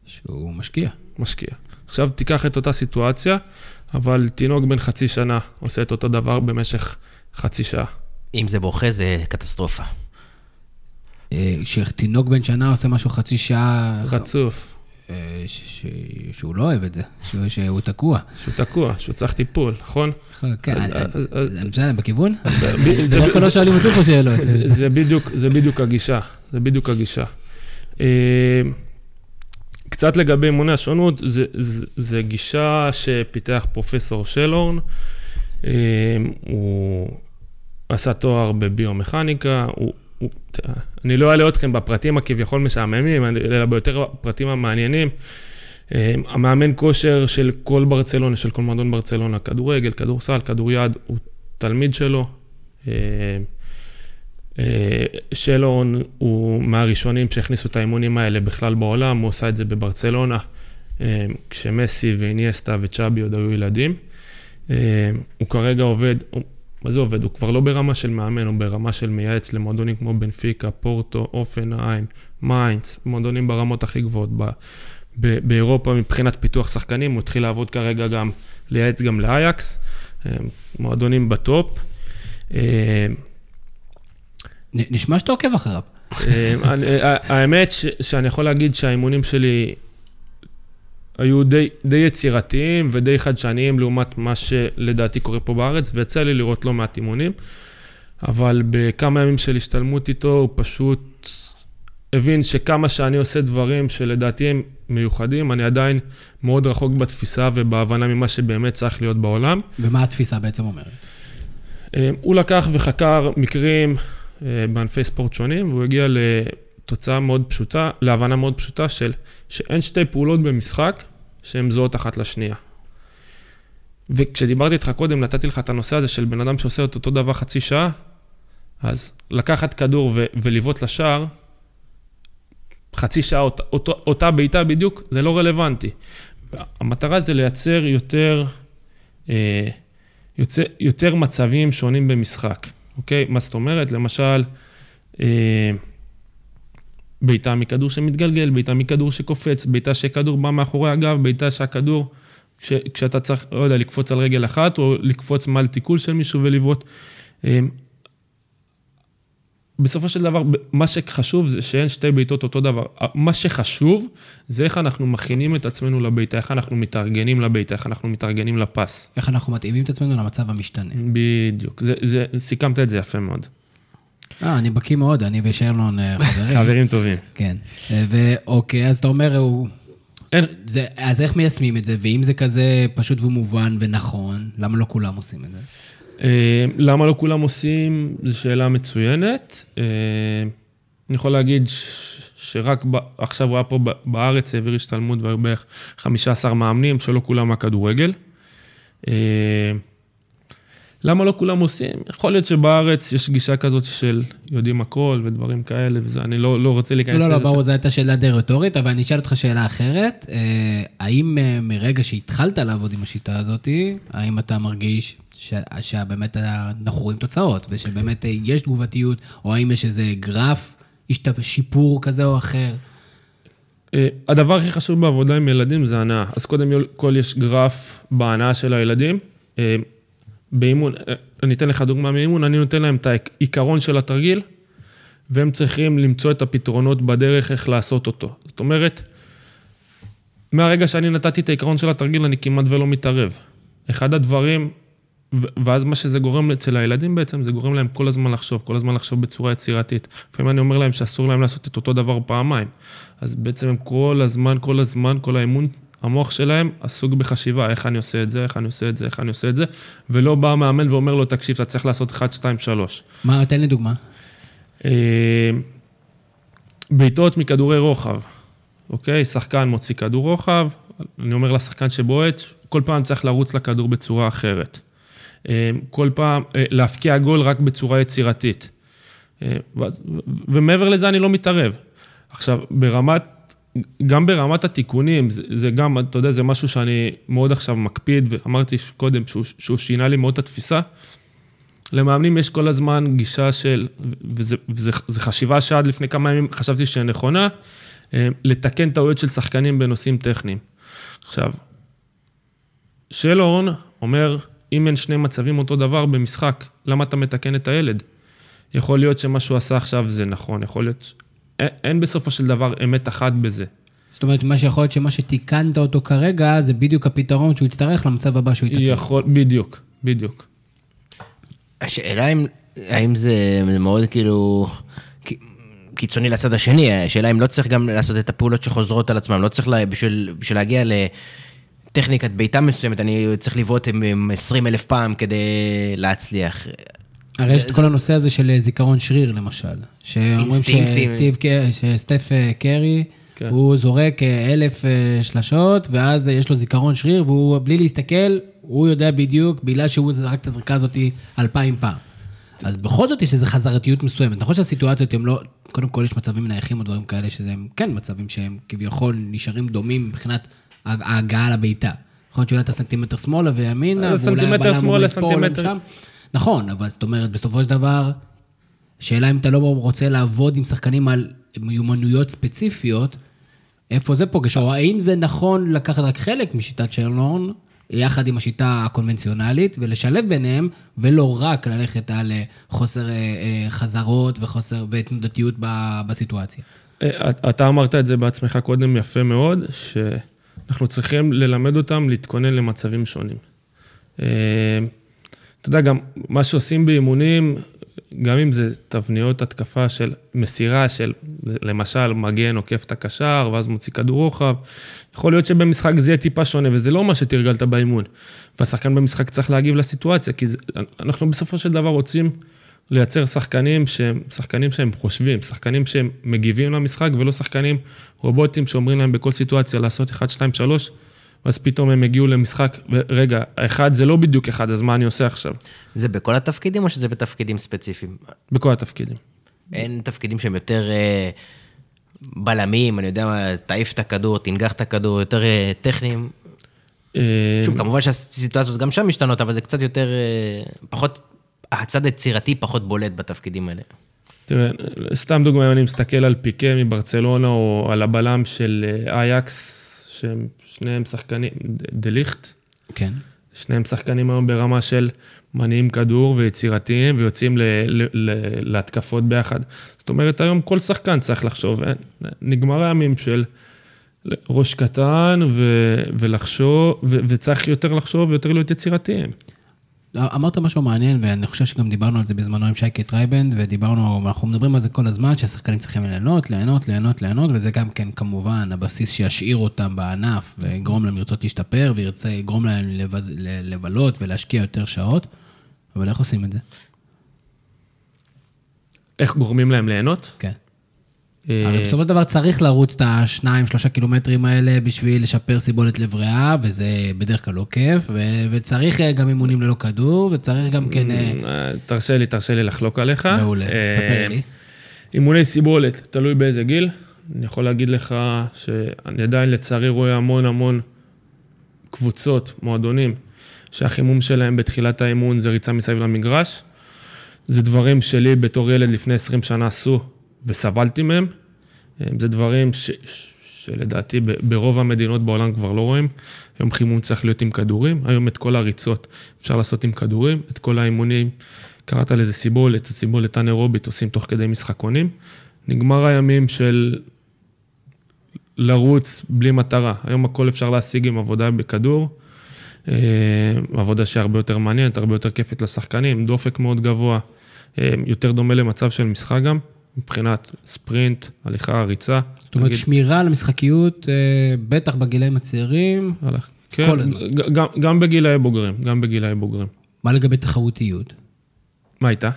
שהוא משקיע. משקיע. עכשיו תיקח את אותה סיטואציה, אבל תינוק בן חצי שנה עושה את אותו דבר במשך חצי שעה. אם זה בוכה, זה קטסטרופה. אה, שתינוק בן שנה עושה משהו חצי שעה... רצוף. אה, שהוא לא אוהב את זה, שהוא תקוע. שהוא תקוע, שהוא צריך טיפול, נכון? כן, אני בסדר, בכיוון? זה לא כולו שואלים אותי פה שאלות. זה בדיוק הגישה, זה בדיוק הגישה. אה, קצת לגבי אימוני השונות, זה גישה שפיתח פרופסור שלורן. אה, הוא עשה תואר בביומכניקה, הוא הוא, אני לא אעלה אתכם בפרטים הכביכול משעממים, אלא ביותר הפרטים המעניינים. אה, המאמן כושר של כל ברצלונה, של כל מועדון ברצלונה, כדורגל, כדורסל, כדוריד, הוא תלמיד שלו. אה, אה, שלון הוא מהראשונים שהכניסו את האימונים האלה בכלל בעולם, הוא עשה את זה בברצלונה, כשמסי ואיניאסטה וצ'אבי עוד היו ילדים. הוא כרגע עובד, מה זה עובד? הוא כבר לא ברמה של מאמן, הוא ברמה של מייעץ למועדונים כמו בנפיקה, פורטו, הופנהיים, מיינץ, מועדונים ברמות הכי גבוהות באירופה מבחינת פיתוח שחקנים, הוא התחיל לעבוד כרגע גם, לייעץ גם לאייאקס, מועדונים בטופ. נשמע שאתה עוקב אחריו. האמת שאני יכול להגיד שהאימונים שלי היו די, די יצירתיים ודי חדשניים לעומת מה שלדעתי קורה פה בארץ, ויצא לי לראות לא מעט אימונים, אבל בכמה ימים של השתלמות איתו, הוא פשוט הבין שכמה שאני עושה דברים שלדעתי הם מיוחדים, אני עדיין מאוד רחוק בתפיסה ובהבנה ממה שבאמת צריך להיות בעולם. ומה התפיסה בעצם אומרת? אה, הוא לקח וחקר מקרים אה, בענפי ספורט שונים, והוא הגיע לתוצאה מאוד פשוטה, להבנה מאוד פשוטה של שאין שתי פעולות במשחק שהן זהות אחת לשנייה. וכשדיברתי איתך קודם, נתתי לך את הנושא הזה של בן אדם שעושה את אותו דבר חצי שעה, אז לקחת כדור ו- ולבעוט לשער, חצי שעה, אות- אות- אותה בעיטה בדיוק, זה לא רלוונטי. המטרה זה לייצר יותר, אה, יוצא, יותר מצבים שונים במשחק, אוקיי? מה זאת אומרת? למשל, אה, בעיטה מכדור שמתגלגל, בעיטה מכדור שקופץ, בעיטה שכדור בא מאחורי הגב, בעיטה שהכדור, כש, כשאתה צריך, לא יודע, לקפוץ על רגל אחת, או לקפוץ מעל תיקול של מישהו ולבעוט. בסופו של דבר, מה שחשוב זה שאין שתי בעיטות אותו דבר. מה שחשוב זה איך אנחנו מכינים את עצמנו לבעיטה, איך אנחנו מתארגנים לבעיטה, איך אנחנו מתארגנים לפס. איך אנחנו מתאימים את עצמנו למצב המשתנה. בדיוק, זה, זה, סיכמת את זה יפה מאוד. אה, אני בקיא מאוד, אני ושרלון אה, חברים. חברים טובים. כן. אה, ואוקיי, אז אתה אומר, הוא... אין. זה, אז איך מיישמים את זה? ואם זה כזה פשוט ומובן ונכון, למה לא כולם עושים את זה? אה, למה לא כולם עושים? זו שאלה מצוינת. אני יכול להגיד שרק עכשיו הוא היה פה בארץ, העביר השתלמות והיו בערך 15 מאמנים, שלא כולם מהכדורגל. למה לא כולם עושים? יכול להיות שבארץ יש גישה כזאת של יודעים הכל ודברים כאלה, וזה, אני לא, לא רוצה להיכנס לזה. לא, לא, ברור, זו הייתה שאלה די רטורית, אבל אני אשאל אותך שאלה אחרת. אה, האם אה, מרגע שהתחלת לעבוד עם השיטה הזאת, האם אתה מרגיש ש... שבאמת אנחנו רואים תוצאות, ושבאמת אה, יש תגובתיות, או האם יש איזה גרף, שיפור כזה או אחר? הדבר הכי חשוב בעבודה עם ילדים זה הנאה. אז קודם כל יש גרף בהנאה של הילדים. באימון, אה, אני אתן לך דוגמה מאימון, אני נותן להם את העיקרון של התרגיל, והם צריכים למצוא את הפתרונות בדרך איך לעשות אותו. זאת אומרת, מהרגע שאני נתתי את העיקרון של התרגיל, אני כמעט ולא מתערב. אחד הדברים, ואז מה שזה גורם אצל הילדים בעצם, זה גורם להם כל הזמן לחשוב, כל הזמן לחשוב בצורה יצירתית. לפעמים אני אומר להם שאסור להם לעשות את אותו דבר פעמיים. אז בעצם הם כל הזמן, כל הזמן, כל האימון המוח שלהם עסוק בחשיבה, איך אני עושה את זה, איך אני עושה את זה, איך אני עושה את זה, ולא בא המאמן ואומר לו, תקשיב, אתה צריך לעשות 1, 2, 3. מה, תן לי דוגמה. אה, בעיטות מכדורי רוחב, אוקיי? שחקן מוציא כדור רוחב, אני אומר לשחקן שבועט, כל פעם צריך לרוץ לכדור בצורה אחרת. אה, כל פעם, אה, להפקיע גול רק בצורה יצירתית. ומעבר לזה אני לא מתערב. עכשיו, ברמת גם ברמת התיקונים, זה, זה גם, אתה יודע, זה משהו שאני מאוד עכשיו מקפיד, ואמרתי קודם שהוא, שהוא שינה לי מאוד את התפיסה. למאמנים יש כל הזמן גישה של, וזו חשיבה שעד לפני כמה ימים חשבתי שהיא נכונה, אה, לתקן טעויות של שחקנים בנושאים טכניים. עכשיו, שלורן אומר, אם אין שני מצבים אותו דבר במשחק, למה אתה מתקן את הילד? יכול להיות שמה שהוא עשה עכשיו זה נכון, יכול להיות אין בסופו של דבר אמת אחת בזה. זאת אומרת, מה שיכול להיות שמה שתיקנת אותו כרגע, זה בדיוק הפתרון שהוא יצטרך למצב הבא שהוא יתקן. יכול, בדיוק, בדיוק. השאלה אם, האם זה מאוד כאילו קיצוני לצד השני, השאלה אם לא צריך גם לעשות את הפעולות שחוזרות על עצמם, לא צריך לה, בשביל, בשביל להגיע לטכניקת בעיטה מסוימת, אני צריך לבעוט עם 20 אלף פעם כדי להצליח. הרי יש את כל הנושא הזה של אה, זיכרון שריר, למשל. שאומרים שסטף אה, קרי, כן. הוא זורק אה, אלף שלשות, ואז יש לו זיכרון שריר, והוא, בלי להסתכל, הוא יודע בדיוק, בגלל שהוא זרק את הזריקה הזאת אלפיים פעם. אז בכל זאת יש איזו חזרתיות מסוימת. נכון שהסיטואציות הן לא, קודם כל יש מצבים נייחים או דברים כאלה, שהם כן מצבים שהם כביכול נשארים דומים מבחינת ההגעה לבעיטה. יכול להיות שאולי אתה סנטימטר שמאלה וימינה, ואולי הבעלה שמאלה, סנטימטר. נכון, אבל זאת אומרת, בסופו של דבר, שאלה אם אתה לא רוצה לעבוד עם שחקנים על מיומנויות ספציפיות, איפה זה פוגש, או האם זה נכון לקחת רק חלק משיטת שרלורן, יחד עם השיטה הקונבנציונלית, ולשלב ביניהם, ולא רק ללכת על אה, חוסר אה, אה, חזרות וחוסר ותנודתיות בסיטואציה. אה, אתה אמרת את זה בעצמך קודם יפה מאוד, שאנחנו צריכים ללמד אותם להתכונן למצבים שונים. אה, אתה יודע, גם מה שעושים באימונים, גם אם זה תבניות התקפה של מסירה של, למשל, מגן עוקף את הקשר, ואז מוציא כדור רוחב, יכול להיות שבמשחק זה יהיה טיפה שונה, וזה לא מה שתרגלת באימון. והשחקן במשחק צריך להגיב לסיטואציה, כי זה, אנחנו בסופו של דבר רוצים לייצר שחקנים שהם, שחקנים שהם חושבים, שחקנים שהם מגיבים למשחק, ולא שחקנים רובוטים שאומרים להם בכל סיטואציה לעשות 1, 2, 3, ואז פתאום הם הגיעו למשחק, ורגע, אחד זה לא בדיוק אחד, אז מה אני עושה עכשיו? זה בכל התפקידים או שזה בתפקידים ספציפיים? בכל התפקידים. אין תפקידים שהם יותר אה, בלמים, אני יודע מה, תעיף את הכדור, תנגח את הכדור, יותר אה, טכניים. אה, שוב, כמובן שהסיטואציות גם שם משתנות, אבל זה קצת יותר, אה, פחות, הצד היצירתי פחות בולט בתפקידים האלה. תראה, סתם דוגמא, אם אני מסתכל על פיקה מברצלונה, או על הבלם של אה, אייקס, שהם שניהם שחקנים, דליכט, כן. שניהם שחקנים היום ברמה של מניעים כדור ויצירתיים ויוצאים ל, ל, ל, להתקפות ביחד. זאת אומרת, היום כל שחקן צריך לחשוב, אין, נגמר הימים של ראש קטן ו, ולחשוב, ו, וצריך יותר לחשוב ויותר להיות יצירתיים. אמרת משהו מעניין, ואני חושב שגם דיברנו על זה בזמנו עם שייקה טרייבנד, ודיברנו, אנחנו מדברים על זה כל הזמן, שהשחקנים צריכים ליהנות, ליהנות, ליהנות, ליהנות, וזה גם כן כמובן הבסיס שישאיר אותם בענף, ויגרום להם לרצות להשתפר, וירצה, יגרום להם לבז, לבלות ולהשקיע יותר שעות, אבל איך עושים את זה? איך גורמים להם ליהנות? כן. הרי בסופו של דבר צריך לרוץ את השניים, שלושה קילומטרים האלה בשביל לשפר סיבולת לב ריאה, וזה בדרך כלל לא כיף, ו- וצריך אה, גם אימונים ללא כדור, וצריך גם כן... אה, תרשה לי, תרשה לי לחלוק עליך. מעולה, אה, ספר לי. אימוני סיבולת, תלוי באיזה גיל. אני יכול להגיד לך שאני עדיין לצערי רואה המון המון קבוצות, מועדונים, שהחימום שלהם בתחילת האימון זה ריצה מסביב למגרש. זה דברים שלי בתור ילד לפני 20 שנה עשו וסבלתי מהם. זה דברים ש, שלדעתי ברוב המדינות בעולם כבר לא רואים. היום חימום צריך להיות עם כדורים, היום את כל הריצות אפשר לעשות עם כדורים, את כל האימונים, קראת לזה סיבולת, סיבולת אנאירובית עושים תוך כדי משחקונים. נגמר הימים של לרוץ בלי מטרה. היום הכל אפשר להשיג עם עבודה בכדור. אה, עבודה שהרבה יותר מעניינת, הרבה יותר כיפית לשחקנים, דופק מאוד גבוה, אה, יותר דומה למצב של משחק גם, מבחינת ספרינט, הליכה, ריצה. זאת אומרת, נגיד, שמירה על המשחקיות, אה, בטח בגילאים הצעירים. הלך. כן, כל גם, גם בגילאי בוגרים, גם בגילאי בוגרים. מה לגבי תחרותיות? מה הייתה?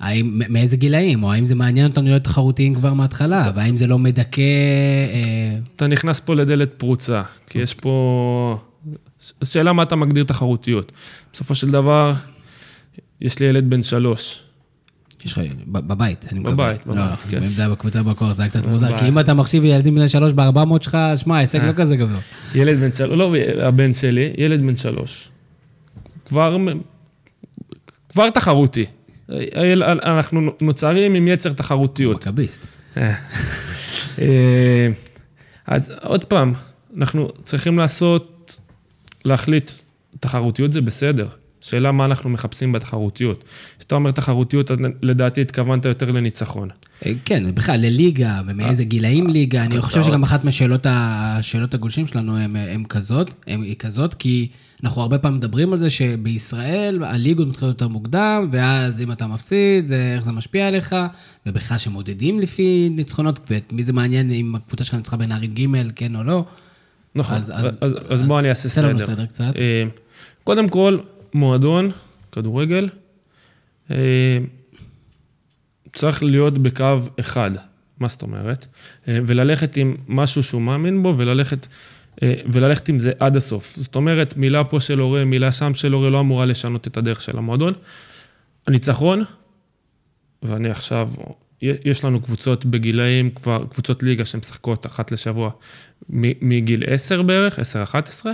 האם, מאיזה גילאים? או האם זה מעניין אותנו להיות תחרותיים כבר מההתחלה? והאם זה לא מדכא... אה, אתה נכנס פה לדלת פרוצה, כי יש פה... השאלה מה אתה מגדיר תחרותיות. בסופו של דבר, יש לי ילד בן שלוש. יש לך, בבית, אני מקווה. בבית, בבית, לא, כן. אם זה היה בקבוצה בקור, זה היה קצת מוזר. כי אם אתה מחשיב ילדים בני שלוש ב-400 שלך, שמע, ההישג אה. לא כזה גבוה. ילד בן שלוש, לא הבן שלי, ילד בן שלוש. כבר, כבר תחרותי. אנחנו נוצרים עם יצר תחרותיות. מכביסט. אה, אז עוד פעם, אנחנו צריכים לעשות, להחליט, תחרותיות זה בסדר. שאלה מה אנחנו מחפשים בתחרותיות. כשאתה אומר תחרותיות, לדעתי התכוונת יותר לניצחון. אה, כן, בכלל, לליגה, ומאיזה גילאים ליגה. אני חושב שגם אחת מהשאלות הגולשים שלנו הם, הם כזאת, היא כזאת, כי אנחנו הרבה פעמים מדברים על זה שבישראל הליגות מתחילות יותר מוקדם, ואז אם אתה מפסיד, זה, איך זה משפיע עליך, ובכלל שמודדים לפי ניצחונות, ואת מי זה מעניין אם הקבוצה שלך ניצחה בנערים ג', כן או לא. נכון, אז- אז, אז- אז, אז, אז בוא אני אעשה סדר. סדר קצת. אה, קודם כל, מועדון, כדורגל, אה, צריך להיות בקו אחד, מה זאת אומרת? אה, וללכת עם משהו שהוא מאמין בו, וללכת, אה, וללכת עם זה עד הסוף. זאת אומרת, מילה פה של הורה, מילה שם של הורה, לא אמורה לשנות את הדרך של המועדון. הניצחון, ואני עכשיו, יש לנו קבוצות בגילאים, כבר, קבוצות ליגה שמשחקות אחת לשבוע מגיל 10 בערך, 10-11,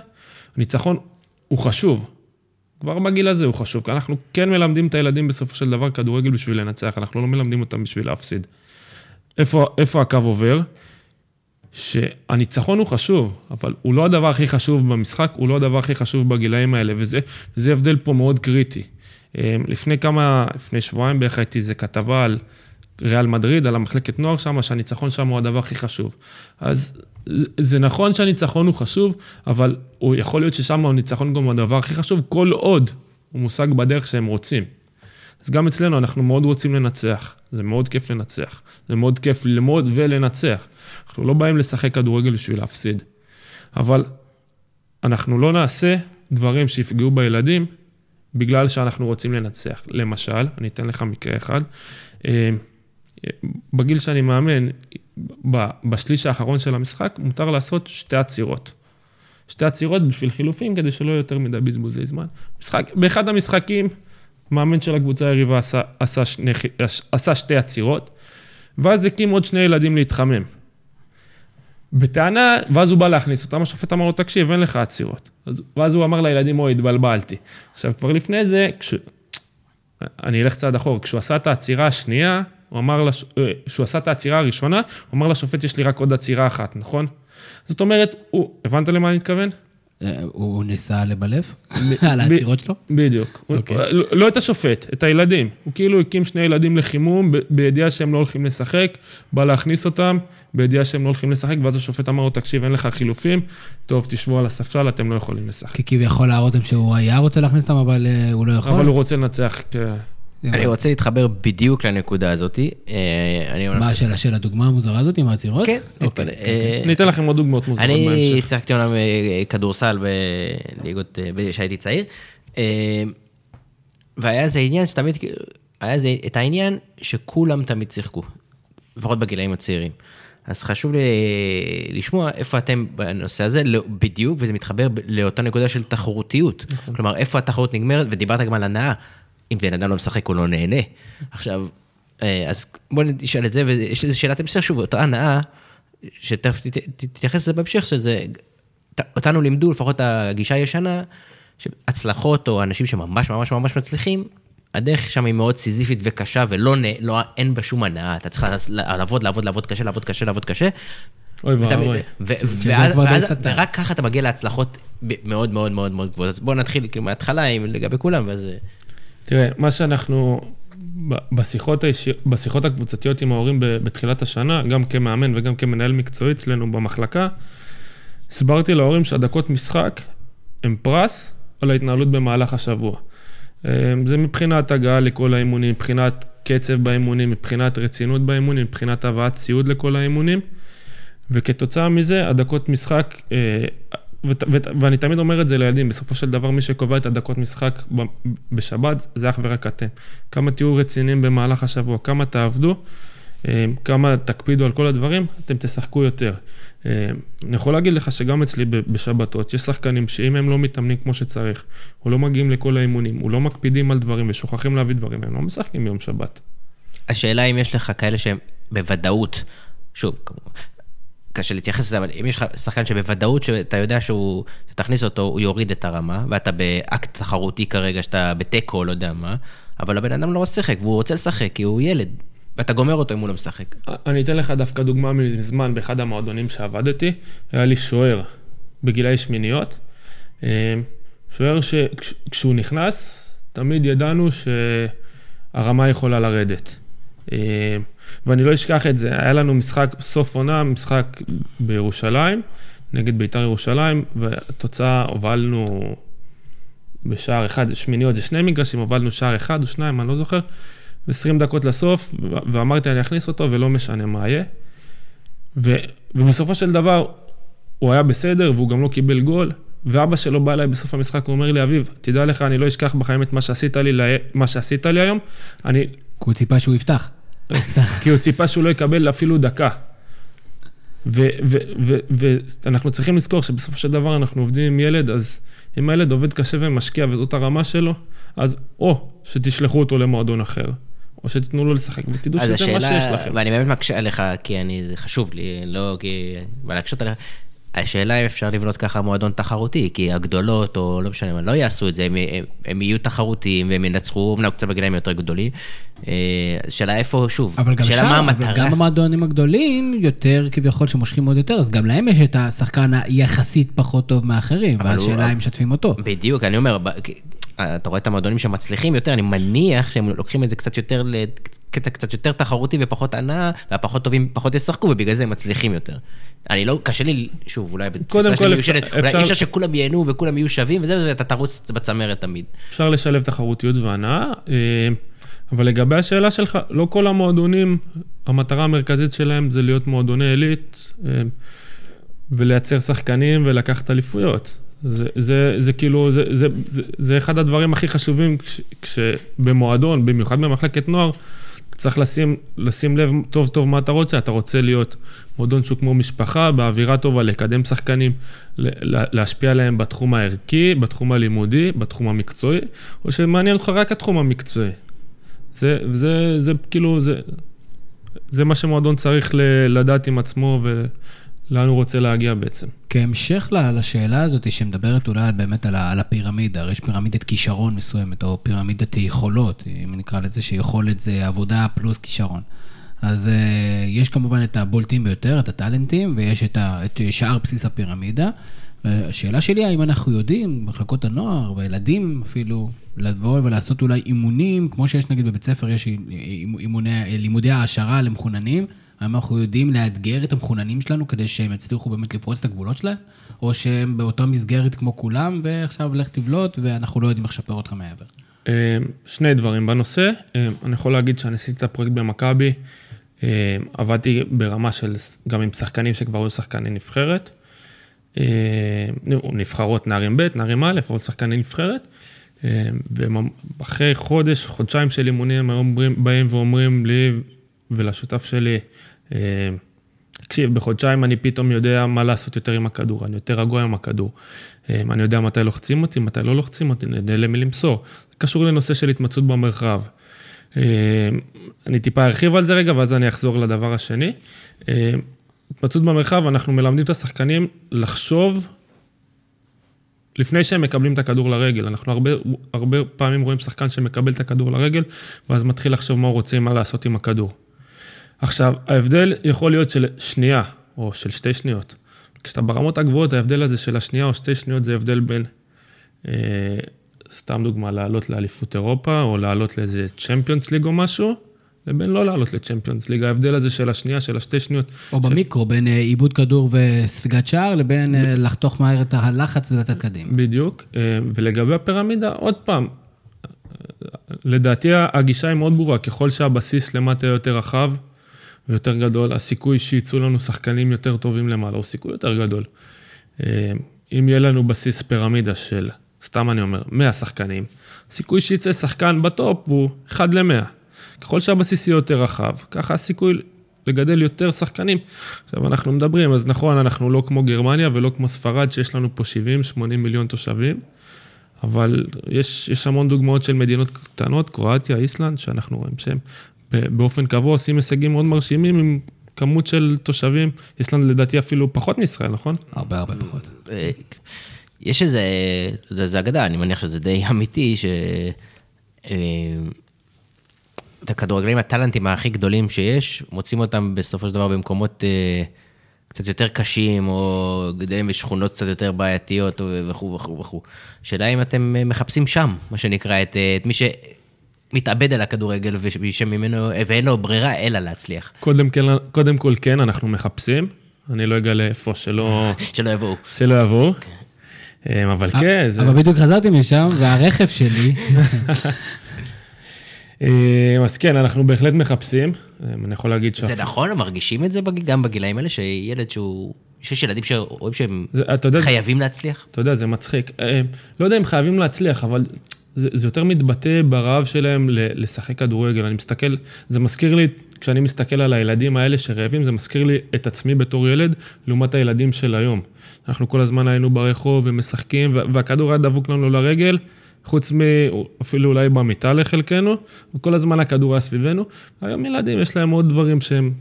ניצחון הוא חשוב. כבר בגיל הזה הוא חשוב, כי אנחנו כן מלמדים את הילדים בסופו של דבר כדורגל בשביל לנצח, אנחנו לא מלמדים אותם בשביל להפסיד. איפה, איפה הקו עובר? שהניצחון הוא חשוב, אבל הוא לא הדבר הכי חשוב במשחק, הוא לא הדבר הכי חשוב בגילאים האלה, וזה, הבדל פה מאוד קריטי. אה, לפני כמה, לפני שבועיים בערך הייתי איזה כתבה על ריאל מדריד, על המחלקת נוער שם, שהניצחון שם הוא הדבר הכי חשוב. אז זה נכון שהניצחון הוא חשוב, אבל הוא יכול להיות ששם הניצחון גם הוא הדבר הכי חשוב, כל עוד הוא מושג בדרך שהם רוצים. אז גם אצלנו אנחנו מאוד רוצים לנצח, זה מאוד כיף לנצח, זה מאוד כיף ללמוד ולנצח. אנחנו לא באים לשחק כדורגל בשביל להפסיד, אבל אנחנו לא נעשה דברים שיפגעו בילדים בגלל שאנחנו רוצים לנצח. למשל, אני אתן לך מקרה אחד, אה, בגיל שאני מאמן, בשליש האחרון של המשחק, מותר לעשות שתי עצירות. שתי עצירות בשביל חילופים, כדי שלא יהיה יותר מדי בזבוזי זמן. משחק, באחד המשחקים, מאמן של הקבוצה היריבה עשה, עשה, שני, עשה שתי עצירות, ואז הקים עוד שני ילדים להתחמם. בטענה, ואז הוא בא להכניס אותם, השופט אמר לו, תקשיב, אין לך עצירות. אז, ואז הוא אמר לילדים, אוי, התבלבלתי. עכשיו, כבר לפני זה, כש... אני אלך צעד אחורה, כשהוא עשה את העצירה השנייה, הוא אמר, לש... אה, כשהוא עשה את העצירה הראשונה, הוא אמר לשופט, יש לי רק עוד עצירה אחת, נכון? זאת אומרת, הוא, הבנת למה אני מתכוון? אה, הוא ניסה לבלב על העצירות שלו? בדיוק. אוקיי. לא, לא את השופט, את הילדים. הוא כאילו הקים שני ילדים לחימום, בידיעה שהם לא הולכים לשחק, בא להכניס אותם, בידיעה שהם לא הולכים לשחק, ואז השופט אמר לו, תקשיב, אין לך חילופים, טוב, תשבו על הספסל, אתם לא יכולים לשחק. כי כביכול להראות להם שהוא היה רוצה להכניס אותם, אבל אה, הוא לא יכול. אבל הוא רוצה לנצח. אני רוצה להתחבר בדיוק לנקודה הזאת. אה, מה, של הדוגמה המוזרה הזאת עם העצירות? כן. אוקיי, אה, אני אתן לכם עוד דוגמאות מוזרות בהמשך. אני שיחקתי אומנם אה, כדורסל בליגות, כשהייתי צעיר, והיה איזה עניין שתמיד, היה איזה את העניין שכולם תמיד שיחקו, לפחות בגילאים הצעירים. אז חשוב לי לשמוע איפה אתם בנושא הזה, לא, בדיוק, וזה מתחבר לאותה נקודה של תחרותיות. נכון. כלומר, איפה התחרות נגמרת, ודיברת גם על הנאה. אם בן אדם לא משחק, הוא לא נהנה. עכשיו, אה, אז בוא נשאל את זה, ויש איזו שאלת המשך, שוב, אותה הנאה, שתכף תתייחס לזה בהמשך, שזה, אותנו לימדו, לפחות הגישה הישנה, שהצלחות או אנשים שממש ממש ממש מצליחים, הדרך שם היא מאוד סיזיפית וקשה, ולא, לא, אין בה שום הנאה, אתה צריך לעבוד, לעבוד, לעבוד קשה, לעבוד קשה, לעבוד קשה. אוי ואבוי. ורק ככה אתה מגיע להצלחות מאוד מאוד מאוד מאוד גבוהות. אז בואו נתחיל כאילו מההתחלה לגבי כולם, ואז... תראה, מה שאנחנו, בשיחות, הישיר, בשיחות הקבוצתיות עם ההורים בתחילת השנה, גם כמאמן וגם כמנהל מקצועי אצלנו במחלקה, הסברתי להורים שהדקות משחק הם פרס על ההתנהלות במהלך השבוע. אה, זה מבחינת הגעה לכל האימונים, מבחינת קצב באימונים, מבחינת רצינות באימונים, מבחינת הבאת ציוד לכל האימונים, וכתוצאה מזה הדקות משחק אה, ואני תמיד אומר את זה לילדים, בסופו של דבר מי שקובע את הדקות משחק בשבת זה אך ורק אתם. כמה תהיו רציניים במהלך השבוע, כמה תעבדו, אה, כמה תקפידו על כל הדברים, אתם תשחקו יותר. אה, אני יכול להגיד לך שגם אצלי בשבתות, יש שחקנים שאם הם לא מתאמנים כמו שצריך, או לא מגיעים לכל האימונים, או לא מקפידים על דברים ושוכחים להביא דברים, הם לא משחקים ביום שבת. השאלה אם יש לך כאלה שהם בוודאות, שוב, קשה להתייחס לזה, אבל אם יש לך שחקן שבוודאות שאתה יודע שהוא, תכניס אותו, הוא יוריד את הרמה, ואתה באקט תחרותי כרגע, שאתה בתיקו, לא יודע מה, אבל הבן אדם לא רוצה לשחק, והוא רוצה לשחק, כי הוא ילד, ואתה גומר אותו אם הוא לא משחק. אני אתן לך דווקא דוגמה מזמן, באחד המועדונים שעבדתי, היה לי שוער בגילאי שמיניות, אה, שוער שכשהוא נכנס, תמיד ידענו שהרמה יכולה לרדת. אה, ואני לא אשכח את זה, היה לנו משחק סוף עונה, משחק בירושלים, נגד בית"ר ירושלים, והתוצאה הובלנו בשער אחד, שמיניות זה שני מגרשים, הובלנו שער אחד או שניים, אני לא זוכר, 20 דקות לסוף, ואמרתי אני אכניס אותו ולא משנה מה יהיה. ו, ובסופו של דבר, הוא היה בסדר והוא גם לא קיבל גול, ואבא שלו בא אליי בסוף המשחק, הוא אומר לי, אביב, תדע לך, אני לא אשכח בחיים את מה שעשית לי, מה שעשית לי היום. אני... כי הוא ציפה שהוא יפתח. כי הוא ציפה שהוא לא יקבל אפילו דקה. ואנחנו צריכים לזכור שבסופו של דבר אנחנו עובדים עם ילד, אז אם הילד עובד קשה ומשקיע וזאת הרמה שלו, אז או שתשלחו אותו למועדון אחר, או שתיתנו לו לשחק, ותדעו שזה השאלה, מה שיש לכם. ואני באמת מקשה עליך, כי אני, זה חשוב לי, לא כי... ולהקשות עליך. השאלה אם אפשר לבנות ככה מועדון תחרותי, כי הגדולות, או לא משנה מה, לא יעשו את זה, הם, הם, הם יהיו תחרותיים והם ינצחו, אמנם קצת בגילאים יותר גדולים. אה, השאלה איפה, שוב, אבל גם השאלה שם, מה אבל המטרה. גם המועדונים הגדולים, יותר כביכול שמושכים עוד יותר, אז גם להם יש את השחקן היחסית פחות טוב מאחרים, אבל ואז הוא- שאלה אם משתפים אותו. בדיוק, אני אומר, אתה רואה את המועדונים שמצליחים יותר, אני מניח שהם לוקחים את זה קצת יותר לקטע קצת יותר תחרותי ופחות הנאה, והפחות טובים פחות ישחקו, ובגלל זה הם מצליחים יותר. אני לא, קשה לי, שוב, אולי בתפיסה שלי מיושנת, אפשר- אולי אי אפשר שכולם ייהנו וכולם יהיו שווים וזה, ואתה תרוץ בצמרת תמיד. אפשר לשלב תחרותיות והנאה, אה, אבל לגבי השאלה שלך, לא כל המועדונים, המטרה המרכזית שלהם זה להיות מועדוני עילית אה, ולייצר שחקנים ולקחת אליפויות. זה, זה, זה כאילו, זה, זה, זה, זה אחד הדברים הכי חשובים כש, כשבמועדון, במיוחד במחלקת נוער, צריך לשים, לשים לב טוב טוב מה אתה רוצה. אתה רוצה להיות מועדון שהוא כמו משפחה, באווירה טובה, לקדם שחקנים, להשפיע עליהם בתחום הערכי, בתחום הלימודי, בתחום המקצועי, או שמעניין אותך רק התחום המקצועי. זה, זה, זה כאילו, זה, זה מה שמועדון צריך לדעת עם עצמו ולאן הוא רוצה להגיע בעצם. כהמשך לשאלה הזאת, שמדברת אולי באמת על, על הפירמידה, הרי יש פירמידת כישרון מסוימת, או פירמידת יכולות, אם נקרא לזה שיכולת זה עבודה פלוס כישרון. אז uh, יש כמובן את הבולטים ביותר, את הטאלנטים, ויש את, ה, את שאר בסיס הפירמידה. השאלה שלי, האם אנחנו יודעים, מחלקות הנוער והילדים אפילו, לבוא ולעשות אולי אימונים, כמו שיש נגיד בבית ספר, יש אימוני, לימודי העשרה למחוננים, האם אנחנו יודעים לאתגר את המחוננים שלנו כדי שהם יצליחו באמת לפרוץ את הגבולות שלהם? או שהם באותה מסגרת כמו כולם, ועכשיו לך תבלוט, ואנחנו לא יודעים איך לשפר אותך מעבר? אה, שני דברים בנושא. אה, אני יכול להגיד שאני עשיתי את הפרויקט במכבי, אה, עבדתי ברמה של, גם עם שחקנים שכבר היו שחקני נבחרת. נבחרות נערים ב', נערים א', אבל שחקני נבחרת. ואחרי חודש, חודשיים של אימונים, הם אומרים, באים ואומרים לי ולשותף שלי, תקשיב, בחודשיים אני פתאום יודע מה לעשות יותר עם הכדור, אני יותר רגוע עם הכדור. אה, אני יודע מתי לוחצים אותי, מתי לא לוחצים אותי, אני יודע למי למסור. זה קשור לנושא של התמצאות במרחב. אה, אני טיפה ארחיב על זה רגע, ואז אני אחזור לדבר השני. אה, התמצאות במרחב, אנחנו מלמדים את השחקנים לחשוב לפני שהם מקבלים את הכדור לרגל. אנחנו הרבה, הרבה פעמים רואים שחקן שמקבל את הכדור לרגל, ואז מתחיל לחשוב מה הוא רוצה, מה לעשות עם הכדור. עכשיו, ההבדל יכול להיות של שנייה, או של שתי שניות. כשאתה ברמות הגבוהות, ההבדל הזה של השנייה או שתי שניות זה הבדל בין, אה, סתם דוגמה, לעלות לאליפות אירופה, או לעלות לאיזה צ'מפיונס ליג או משהו, לבין לא לעלות לצ'מפיונס ליג. ההבדל הזה של השנייה, של השתי שניות. או במיקרו, בין אה, עיבוד כדור וספיגת שער, לבין אה, לחתוך מהר את הלחץ ולצאת קדימה. בדיוק. אה, ולגבי הפירמידה, עוד פעם, לדעתי הגישה היא מאוד ברורה, ככל שהבסיס למטה יותר רחב ויותר גדול, הסיכוי שייצאו לנו שחקנים יותר טובים למעלה הוא סיכוי יותר גדול. אה, אם יהיה לנו בסיס פירמידה של, סתם אני אומר, 100 שחקנים, הסיכוי שיצא שחקן בטופ הוא 1 ל-100. ככל שהבסיס יהיה יותר רחב, ככה הסיכוי לגדל יותר שחקנים. עכשיו אנחנו מדברים, אז נכון, אנחנו לא כמו גרמניה ולא כמו ספרד, שיש לנו פה 70-80 מיליון תושבים, אבל יש, יש המון דוגמאות של מדינות קטנות, קרואטיה, איסלנד, שאנחנו רואים שהם באופן קבוע עושים הישגים מאוד מרשימים עם כמות של תושבים. איסלנד לדעתי אפילו פחות מישראל, נכון? הרבה הרבה פחות. אה, יש איזה, זה, זה אגדה, אני מניח שזה די אמיתי, ש... אה, את הכדורגלנים הטאלנטים הכי גדולים שיש, מוצאים אותם בסופו של דבר במקומות אה, קצת יותר קשים, או גדלים בשכונות קצת יותר בעייתיות, וכו' וכו' וכו'. השאלה אם אתם אה, מחפשים שם, מה שנקרא, את, את מי שמתאבד על הכדורגל ושממנו, ואין לו ברירה אלא להצליח. קודם, כן, קודם כל כן, אנחנו מחפשים. אני לא אגלה איפה שלא, שלא יבואו. שלא יבואו. אה, אבל כן, זה... אבל בדיוק חזרתי משם, והרכב שלי, אה, אז כן, אנחנו בהחלט מחפשים. אה, אני יכול להגיד ש... זה נכון, מרגישים את זה גם בגילאים האלה, שילד שהוא... שיש ילדים שרואים שהם זה- אתה יודע, חייבים להצליח? אתה יודע, זה מצחיק. לא יודע אם חייבים להצליח, אבל זה, יותר מתבטא ברעב שלהם לשחק כדורגל. אני מסתכל, זה מזכיר לי, כשאני מסתכל על הילדים האלה שרעבים, זה מזכיר לי את עצמי בתור ילד, לעומת הילדים של היום. אנחנו כל הזמן היינו ברחוב ומשחקים, וה- והכדור היה דבוק לנו לרגל, חוץ מאפילו אולי במיטה לחלקנו, וכל הזמן הכדור היה סביבנו. היום ילדים, יש להם עוד דברים שהם,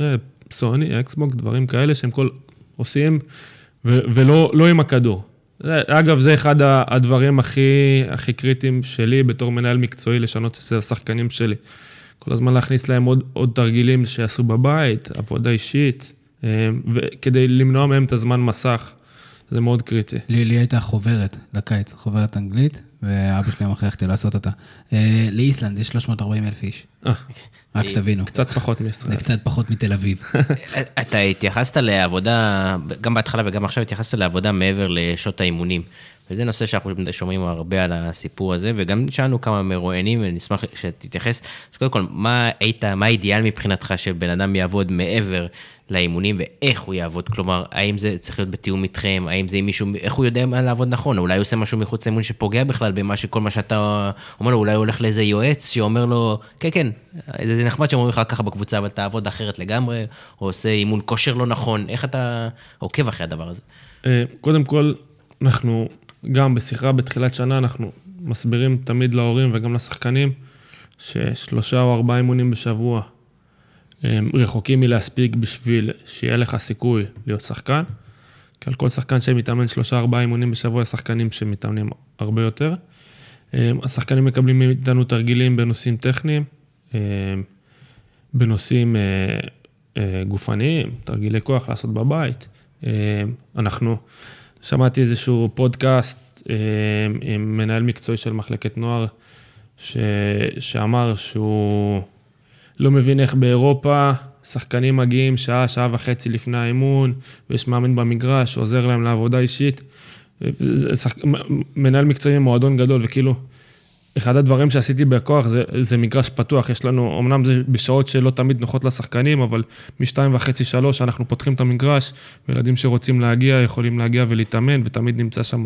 אה, סוני, אקסבוק, דברים כאלה שהם כל, עושים ו- ולא לא עם הכדור. זה, אגב, זה אחד הדברים הכי, הכי קריטיים שלי בתור מנהל מקצועי, לשנות אצל השחקנים שלי. כל הזמן להכניס להם עוד, עוד תרגילים שיעשו בבית, עבודה אישית, אה, וכדי למנוע מהם את הזמן מסך. זה מאוד קריטי. לי, לי הייתה חוברת לקיץ, חוברת אנגלית, ואבא שלי מכריח אותי לעשות אותה. אה, לאיסלנד יש 340 אלף איש. אה, רק שתבינו. קצת פחות מישראל. קצת פחות מתל אביב. אתה התייחסת לעבודה, גם בהתחלה וגם עכשיו התייחסת לעבודה מעבר לשעות האימונים. וזה נושא שאנחנו שומעים הרבה על הסיפור הזה, וגם שאלנו כמה מרואיינים, ונשמח שתתייחס. אז קודם כל, מה היית, מה האידיאל מבחינתך שבן אדם יעבוד מעבר לאימונים, ואיך הוא יעבוד? כלומר, האם זה צריך להיות בתיאום איתכם, האם זה עם מישהו, איך הוא יודע מה לעבוד נכון? אולי הוא עושה משהו מחוץ לאימון שפוגע בכלל במה שכל מה שאתה אומר לו, אולי הוא הולך לאיזה יועץ שאומר לו, כן, כן, זה נחמד שאומרים לך ככה בקבוצה, אבל תעבוד אחרת לגמרי, או עושה אימון כושר לא נכון, איך אתה עוקב אחרי הדבר הזה? אה, קודם כל, אנחנו גם בשיחה בתחילת שנה, אנחנו מסבירים תמיד להורים וגם לשחקנים, ששלושה או ארבעה אימונים בשבוע הם רחוקים מלהספיק בשביל שיהיה לך סיכוי להיות שחקן. כי על כל שחקן שמתאמן שלושה ארבעה אימונים בשבוע, יש שחקנים שמתאמנים הרבה יותר. השחקנים מקבלים מאיתנו תרגילים בנושאים טכניים, בנושאים אה, אה, גופניים, תרגילי כוח לעשות בבית. אנחנו... שמעתי איזשהו פודקאסט אה, עם מנהל מקצועי של מחלקת נוער, ש... שאמר שהוא לא מבין איך באירופה שחקנים מגיעים שעה, שעה וחצי לפני האימון, ויש מאמן במגרש שעוזר להם לעבודה אישית. שח... מנהל מקצועי ממועדון גדול, וכאילו, אחד הדברים שעשיתי בכוח זה, זה מגרש פתוח, יש לנו, אמנם זה בשעות שלא תמיד נוחות לשחקנים, אבל משתיים וחצי, שלוש, אנחנו פותחים את המגרש, וילדים שרוצים להגיע יכולים להגיע ולהתאמן, ותמיד נמצא שם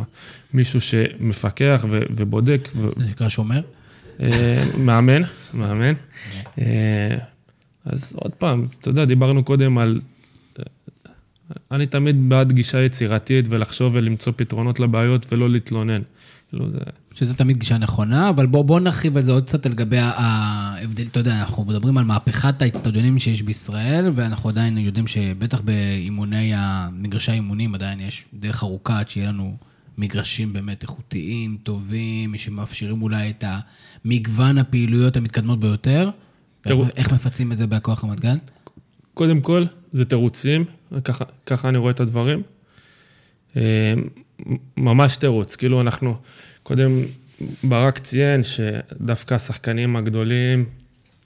מישהו שמפקח ו, ובודק. ו... זה נקרא שומר? אה, מאמן, מאמן. אה, אז עוד פעם, אתה יודע, דיברנו קודם על... אני תמיד בעד גישה יצירתית ולחשוב ולמצוא פתרונות לבעיות ולא להתלונן. כאילו זה... שזה תמיד גישה נכונה, אבל בואו בוא נרחיב על זה עוד קצת לגבי ההבדל, אתה יודע, אנחנו מדברים על מהפכת האצטדיונים שיש בישראל, ואנחנו עדיין יודעים שבטח באימוני, המגרשי האימונים עדיין יש דרך ארוכה עד שיהיה לנו מגרשים באמת איכותיים, טובים, שמאפשרים אולי את המגוון הפעילויות המתקדמות ביותר. תראו... איך מפצים את זה בהכוח רמת גן? קודם כל, זה תירוצים, ככה, ככה אני רואה את הדברים. ממש תירוץ, כאילו אנחנו, קודם ברק ציין שדווקא השחקנים הגדולים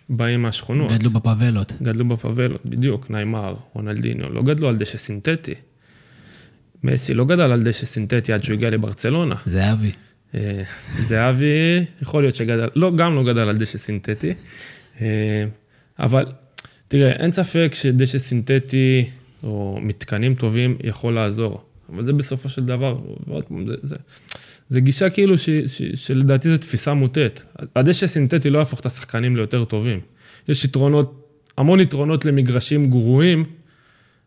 באים מהשכונות. גדלו בפאבלות. גדלו בפאבלות, בדיוק, ניימר, רונלדיניו, לא גדלו על דשא סינתטי. מסי לא גדל על דשא סינתטי עד שהוא הגיע לברצלונה. זהבי. אה, זהבי, יכול להיות שגדל, לא, גם לא גדל על דשא סינתטי. אה, אבל תראה, אין ספק שדשא סינתטי או מתקנים טובים יכול לעזור. אבל זה בסופו של דבר, ועוד פעם, זה, זה, זה גישה כאילו ש, ש, שלדעתי זו תפיסה מוטית. הדשא סינתטי לא יהפוך את השחקנים ליותר טובים. יש יתרונות, המון יתרונות למגרשים גרועים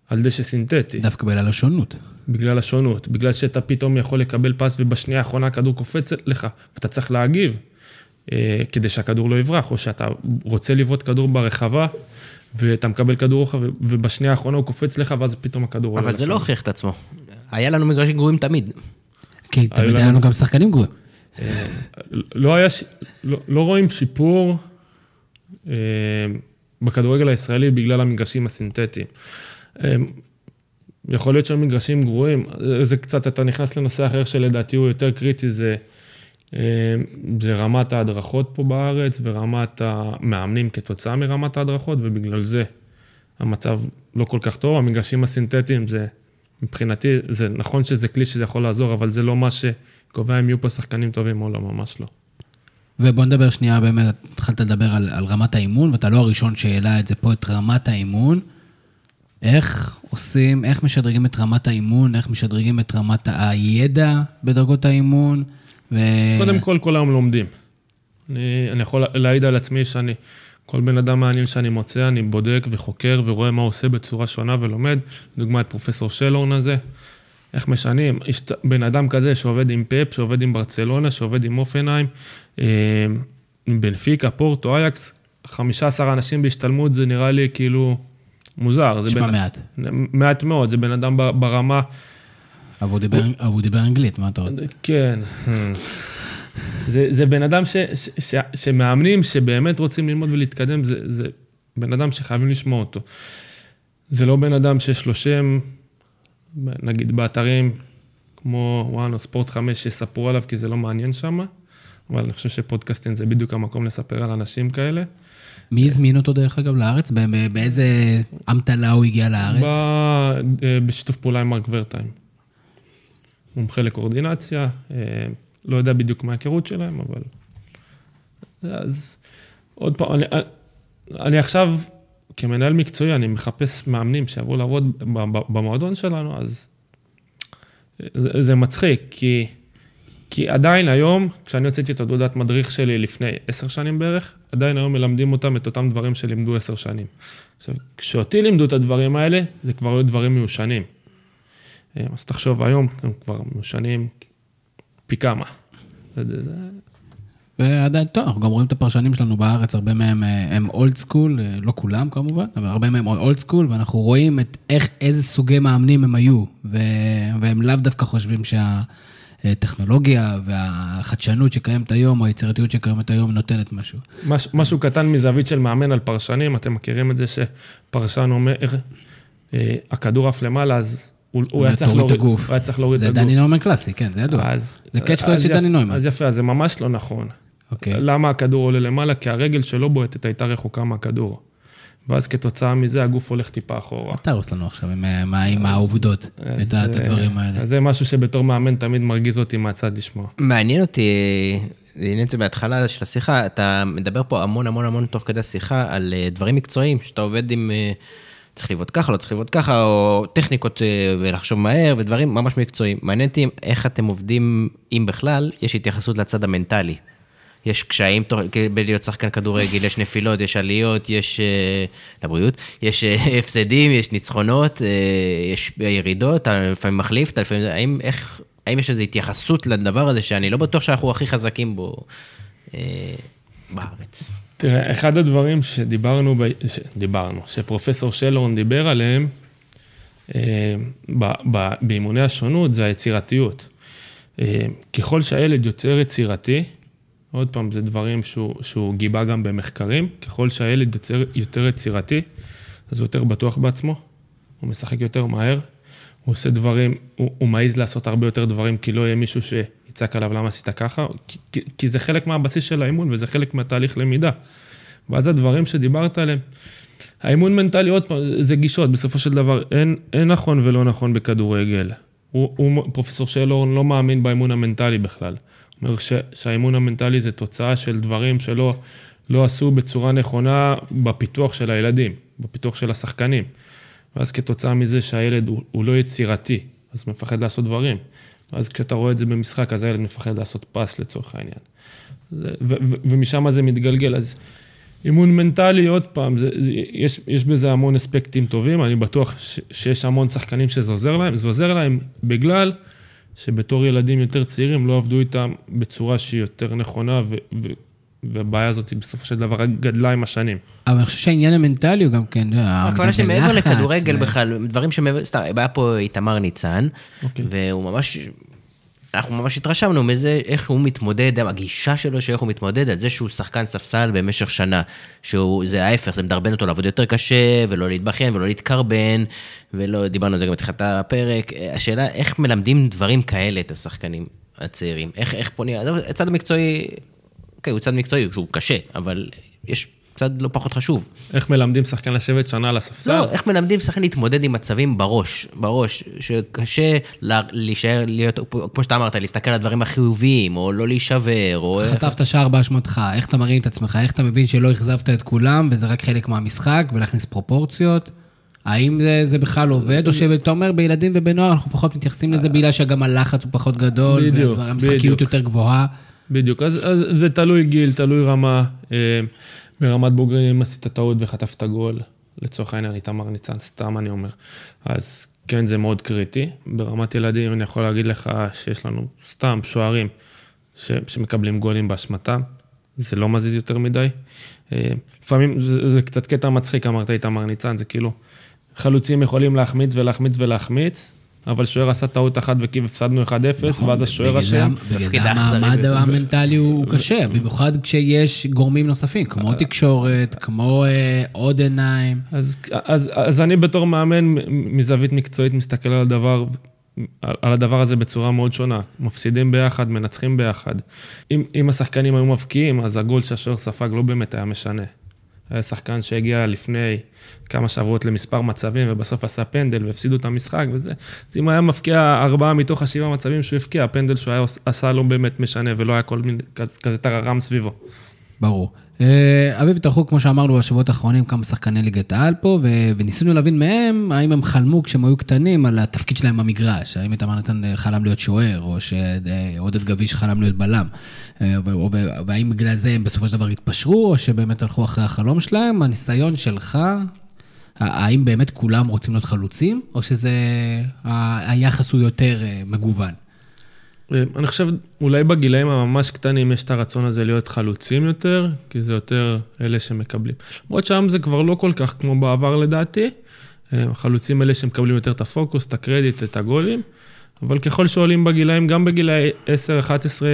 על דשא סינתטי. דווקא בגלל השונות. בגלל השונות, בגלל שאתה פתאום יכול לקבל פס ובשנייה האחרונה הכדור קופץ לך, ואתה צריך להגיב. אה, כדי שהכדור לא יברח, או שאתה רוצה לבעוט כדור ברחבה, ואתה מקבל כדור רוחב, ובשנייה האחרונה הוא קופץ לך, ואז פתאום הכדור עולה לך. אבל זה לא הוכיח את עצמו. היה לנו מגרשים גרועים תמיד. כי תמיד היה לנו גם שחקנים גרועים. אה, לא היה, לא, לא רואים שיפור אה, בכדורגל הישראלי בגלל המגרשים הסינתטיים. יכול להיות שהם מגרשים גרועים, זה קצת, אתה נכנס לנושא אחר שלדעתי הוא יותר קריטי, זה אה, זה רמת ההדרכות פה בארץ ורמת המאמנים כתוצאה מרמת ההדרכות, ובגלל זה המצב לא כל כך טוב. המגרשים הסינתטיים זה, מבחינתי, זה נכון שזה כלי שזה יכול לעזור, אבל זה לא מה שקובע אם יהיו פה שחקנים טובים או לא, ממש לא. ובוא נדבר שנייה, באמת, התחלת לדבר על, על רמת האימון, ואתה לא הראשון שהעלה את זה פה, את רמת האימון. איך עושים, איך משדרגים את רמת האימון, איך משדרגים את רמת הידע בדרגות האימון. ו... קודם כל, כל היום לומדים. אני, אני יכול להעיד על עצמי שאני, כל בן אדם מעניין שאני מוצא, אני בודק וחוקר ורואה מה עושה בצורה שונה ולומד. דוגמא את פרופסור שלורן הזה, איך משנים. יש בן אדם כזה שעובד עם פאפ, שעובד עם ברצלונה, שעובד עם אופנהיים, אה, עם בנפיקה, פורטו, אייקס, 15 אנשים בהשתלמות, זה נראה לי כאילו מוזר. נשמע בן... מעט. מעט מאוד, זה בן אדם ברמה... אבל הוא דיבר אנגלית, מה אתה רוצה? כן. זה, זה בן אדם ש, ש, ש, שמאמנים, שבאמת רוצים ללמוד ולהתקדם, זה, זה בן אדם שחייבים לשמוע אותו. זה לא בן אדם שיש לו שם, נגיד באתרים כמו וואן או ספורט 5, שיספרו עליו כי זה לא מעניין שם, אבל אני חושב שפודקאסטים זה בדיוק המקום לספר על אנשים כאלה. מי הזמין אותו דרך אגב לארץ? באיזה אמתלה הוא הגיע לארץ? בא אה, בשיתוף פעולה עם מרק ורטיים. מומחה לקואורדינציה, אה, לא יודע בדיוק מה ההיכרות שלהם, אבל... אז עוד פעם, אני, אני עכשיו, כמנהל מקצועי, אני מחפש מאמנים שיבואו לעבוד במועדון שלנו, אז זה, זה מצחיק, כי, כי עדיין היום, כשאני הוצאתי את התעודת מדריך שלי לפני עשר שנים בערך, עדיין היום מלמדים אותם את אותם דברים שלימדו עשר שנים. עכשיו, כשאותי לימדו את הדברים האלה, זה כבר היו דברים מיושנים. אה, אז תחשוב, היום הם כבר מיושנים פי כמה. זה, ועדיין, טוב, אנחנו גם רואים את הפרשנים שלנו בארץ, הרבה מהם אה, הם old school, לא כולם כמובן, אבל הרבה מהם old school, ואנחנו רואים את איך, איזה סוגי מאמנים הם היו, ו- והם לאו דווקא חושבים שהטכנולוגיה והחדשנות שקיימת היום, או היצירתיות שקיימת היום, נותנת משהו. מש, משהו קטן מזווית של מאמן על פרשנים, אתם מכירים את זה שפרשן אומר, אה, הכדור עף למעלה, אז הוא, הוא היה צריך תוריד את להוריד, הגוף. הוא היה צריך להוריד את זה הגוף. דני נוימן קלאסי, כן, זה ידוע. אז, זה phrase אז של דני נוימן. אז יפה, אז זה ממש לא נכון. אוקיי. למה הכדור עולה למעלה? כי הרגל שלו בועטת הייתה רחוקה מהכדור. ואז כתוצאה מזה הגוף הולך טיפה אחורה. תהרוס לנו עכשיו עם, אה, העובדות, את הדברים האלה. אז זה משהו שבתור מאמן תמיד מרגיז אותי מהצד לשמוע. מעניין אותי, עניין אותי בהתחלה של השיחה, אתה מדבר פה המון המון המון תוך כדי השיחה על אה, דברים מקצועיים, שאתה עובד עם, אה, צריך לבעוט ככה, לא צריך לבעוט ככה, או טכניקות אה, ולחשוב מהר, ודברים ממש מקצועיים. מעניין אותי איך אתם עובדים, אם בכלל, יש התייחסות לצד המנטלי. יש קשיים בלהיות שחקן כדורגל, יש נפילות, יש עליות, יש, אה, לבריאות, יש אה, הפסדים, יש ניצחונות, אה, יש ירידות, אתה לפעמים מחליף, אתה לפעמים, האם, איך, האם יש איזו התייחסות לדבר הזה שאני לא בטוח שאנחנו הכי חזקים בו אה, בארץ? תראה, אחד הדברים שדיברנו, ב... שדיברנו, שפרופסור שלורן דיבר עליהם, אה, ב... ב... באימוני השונות, זה היצירתיות. אה, ככל שהילד יותר יצירתי, עוד פעם, זה דברים שהוא, שהוא גיבה גם במחקרים, ככל שהילד יותר, יותר יצירתי, אז הוא יותר בטוח בעצמו, הוא משחק יותר מהר, הוא עושה דברים, הוא, הוא מעז לעשות הרבה יותר דברים, כי לא יהיה מישהו שיצעק עליו למה עשית ככה, כי, כי, כי זה חלק מהבסיס של האימון וזה חלק מהתהליך למידה. ואז הדברים שדיברת עליהם, האימון מנטלי, עוד פעם, זה גישות, בסופו של דבר, אין, אין נכון ולא נכון בכדורגל. הוא, הוא, פרופסור שלורן לא מאמין באימון המנטלי בכלל. הוא אומר ש, שהאימון המנטלי זה תוצאה של דברים שלא לא עשו בצורה נכונה בפיתוח של הילדים, בפיתוח של השחקנים. ואז כתוצאה מזה שהילד הוא, הוא לא יצירתי, אז הוא מפחד לעשות דברים. ואז כשאתה רואה את זה במשחק, אז הילד מפחד לעשות פס לצורך העניין. זה- ו- ו- ומשם זה מתגלגל. אז אימון מנטלי, עוד פעם, זה, יש, יש בזה המון אספקטים טובים, אני בטוח ש, שיש המון שחקנים שזה עוזר להם, זה עוזר להם בגלל שבתור ילדים יותר צעירים לא עבדו איתם בצורה שהיא יותר נכונה, ו, ו, והבעיה הזאת בסופו של דבר רק גדלה עם השנים. אבל אני חושב שהעניין המנטלי הוא גם כן, אתה יודע, הכוונה שלי העמידה מעבר בלחץ, לכדורגל בכלל, דברים שמעבר, סתם, היה פה איתמר ניצן, אוקיי. והוא ממש, אנחנו ממש התרשמנו מזה, איך הוא מתמודד, הגישה שלו שאיך הוא מתמודד, על זה שהוא שחקן ספסל במשך שנה. שהוא, זה ההפך, זה מדרבן אותו לעבוד יותר קשה, ולא להתבכיין, ולא להתקרבן, ולא, דיברנו על זה גם בתחילת הפרק. השאלה, איך מלמדים דברים כאלה את השחקנים הצעירים? איך, איך פונים, הצד המקצועי, אוקיי, הוא צד מקצועי, שהוא קשה, אבל יש צד לא פחות חשוב. איך מלמדים שחקן לשבת שנה על הספסל? לא, איך מלמדים שחקן להתמודד עם מצבים בראש, בראש, שקשה לה- להישאר, להיות, כמו שאתה אמרת, להסתכל על הדברים החיוביים, או לא להישבר, או... חטפת שער באשמתך, איך אתה מרים את עצמך, איך אתה מבין שלא אכזבת את כולם וזה רק חלק מהמשחק ולהכניס פרופורציות? האם זה, זה בכלל עובד, או שאתה אומר בילדים ובנוער אנחנו פחות מתייחסים לזה בגלל שגם הלחץ הוא פחות גדול, בדיוק, והמשחקיות בדיוק. יותר גבוהה? בדיוק, אז, אז זה תלוי גיל, תלוי רמה. אה, ברמת בוגרים עשית טעות וחטפת גול, לצורך העניין, איתמר ניצן, סתם אני אומר. אז כן, זה מאוד קריטי. ברמת ילדים אני יכול להגיד לך שיש לנו סתם שוערים ש, שמקבלים גולים באשמתם, זה לא מזיז יותר מדי. אה, לפעמים זה, זה קצת קטע מצחיק, אמרת איתמר ניצן, זה כאילו, חלוצים יכולים להחמיץ ולהחמיץ ולהחמיץ, אבל שוער עשה טעות אחת וכאילו הפסדנו 1-0, ואז השוער נכון, בגלל זה- אשם. בגלל זה המעמד. המנטלי הוא קשה, במיוחד כשיש גורמים נוספים, כמו תקשורת, כמו אה, עוד עיניים. אז, אז, אז אני בתור מאמן מזווית מקצועית מסתכל על הדבר, על, על הדבר הזה בצורה מאוד שונה. מפסידים ביחד, מנצחים ביחד. אם, אם השחקנים היו מבקיעים, אז הגול שהשוער ספג לא באמת היה משנה. היה שחקן שהגיע לפני כמה שבועות למספר מצבים, ובסוף עשה פנדל והפסידו את המשחק וזה. אז אם היה מפקיע ארבעה מתוך השבעה מצבים שהוא הפקיע, הפנדל שהוא היה עשה לא באמת משנה, ולא היה כל מיני, כזה, טררם סביבו. ברור. אה, אביב טרחו, כמו שאמרנו בשבועות האחרונים, כמה שחקני ליגת העל פה, ו- וניסינו להבין מהם, האם הם חלמו כשהם היו קטנים על התפקיד שלהם במגרש, האם איתמר ניצן אה, חלם להיות שוער, או שעודד גביש חלם להיות בלם, אה, והאם בגלל זה הם בסופו של דבר התפשרו, או שבאמת הלכו אחרי החלום שלהם. הניסיון שלך, האם באמת כולם רוצים להיות חלוצים, או שזה, היחס הוא יותר אה, מגוון? אה, אני חושב, אולי בגילאים הממש קטנים יש את הרצון הזה להיות חלוצים יותר, כי זה יותר אלה שמקבלים. למרות שהיום זה כבר לא כל כך כמו בעבר לדעתי. אה, החלוצים אלה שמקבלים יותר את הפוקוס, את הקרדיט, את הגולים. אבל ככל שעולים בגילאים, גם בגילאי 10-11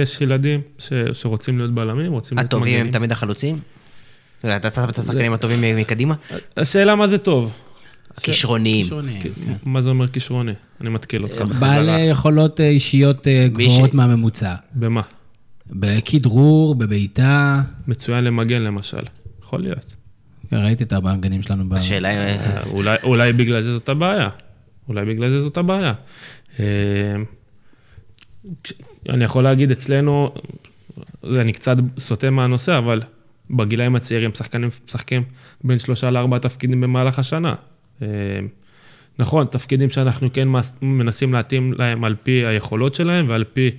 יש ילדים ש, שרוצים להיות בלמים, רוצים להיות הטובים הם מגנים. תמיד החלוצים? אתה אתה שם את השחקנים הטובים מקדימה? השאלה מה זה טוב. הכישרוניים. שונים, כן. מה זה אומר כישרוני? אני מתקיל אותך בחזרה. בעלי יכולות אה, אישיות אה, גבוהות מהממוצע. במה? בכדרור, בבעיטה, מצוין למגן למשל. יכול להיות. ראיתי את הבגנים שלנו בארץ. השאלה היא... אה, אולי, בגלל זה זאת הבעיה. אולי בגלל זה זאת הבעיה. אה, אני יכול להגיד, אצלנו, אני קצת סוטה מהנושא, אבל בגילאים הצעירים שחקנים משחקים בין שלושה לארבעה תפקידים במהלך השנה. אה, נכון, תפקידים שאנחנו כן מנסים להתאים להם על פי היכולות שלהם ועל פי,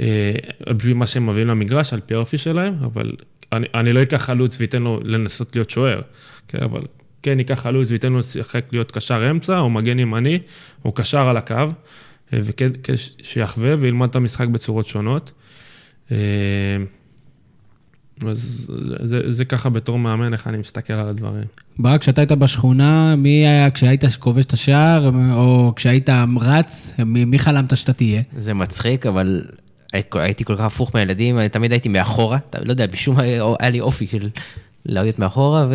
אה, על פי מה שהם מביאים למגרש, על פי האופי שלהם, אבל אני, אני לא אקח חלוץ ואתן לו לנסות להיות שוער, כן, אבל כן אקח חלוץ ואתן לו לשחק להיות קשר אמצע, או מגן ימני, או קשר על הקו, אה, וכן, כן, שיחווה וילמד את המשחק בצורות שונות. אה, אז זה, זה ככה בתור מאמן, איך אני מסתכל על הדברים. ברק, כשאתה היית בשכונה, מי היה, כשהיית כובש את השער, או כשהיית רץ, מי, מי חלמת שאתה תהיה? זה מצחיק, אבל הייתי כל כך הפוך מהילדים, אני תמיד הייתי מאחורה, לא יודע, משום מה היה לי אופי של להיות מאחורה,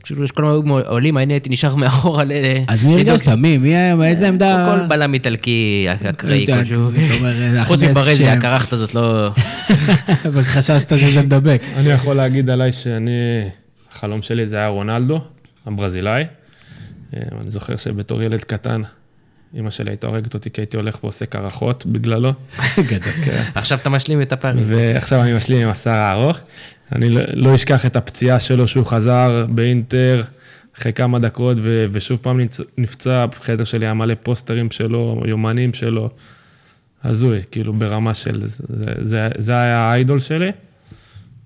ופשוט כל הזמן היו עולים, אני הייתי נשאר מאחורה ל... אז מי הרגשת? מי? מי היה, באיזה עמדה? כל בלם איטלקי אקראי אתה- כלשהו. חוץ מברזי. הקרחת הזאת לא... וחששת שזה מדבק. אני יכול להגיד עליי שאני, החלום שלי זה היה רונלדו, הברזילאי. אה, אני זוכר שבתור ילד קטן, אמא שלי הייתה הורגת אותי כי הייתי הולך ועושה קרחות בגללו, גדול. עכשיו אתה משלים את הפערים. ועכשיו אני משלים עם השיער הארוך. אני לא, לא אשכח את הפציעה שלו שהוא חזר באינטר אחרי כמה דקות, ו, ושוב פעם נפצע, בחדר שלי היה מלא פוסטרים שלו, יומנים שלו. הזוי, כאילו ברמה של, זה, זה, זה היה האיידול שלי.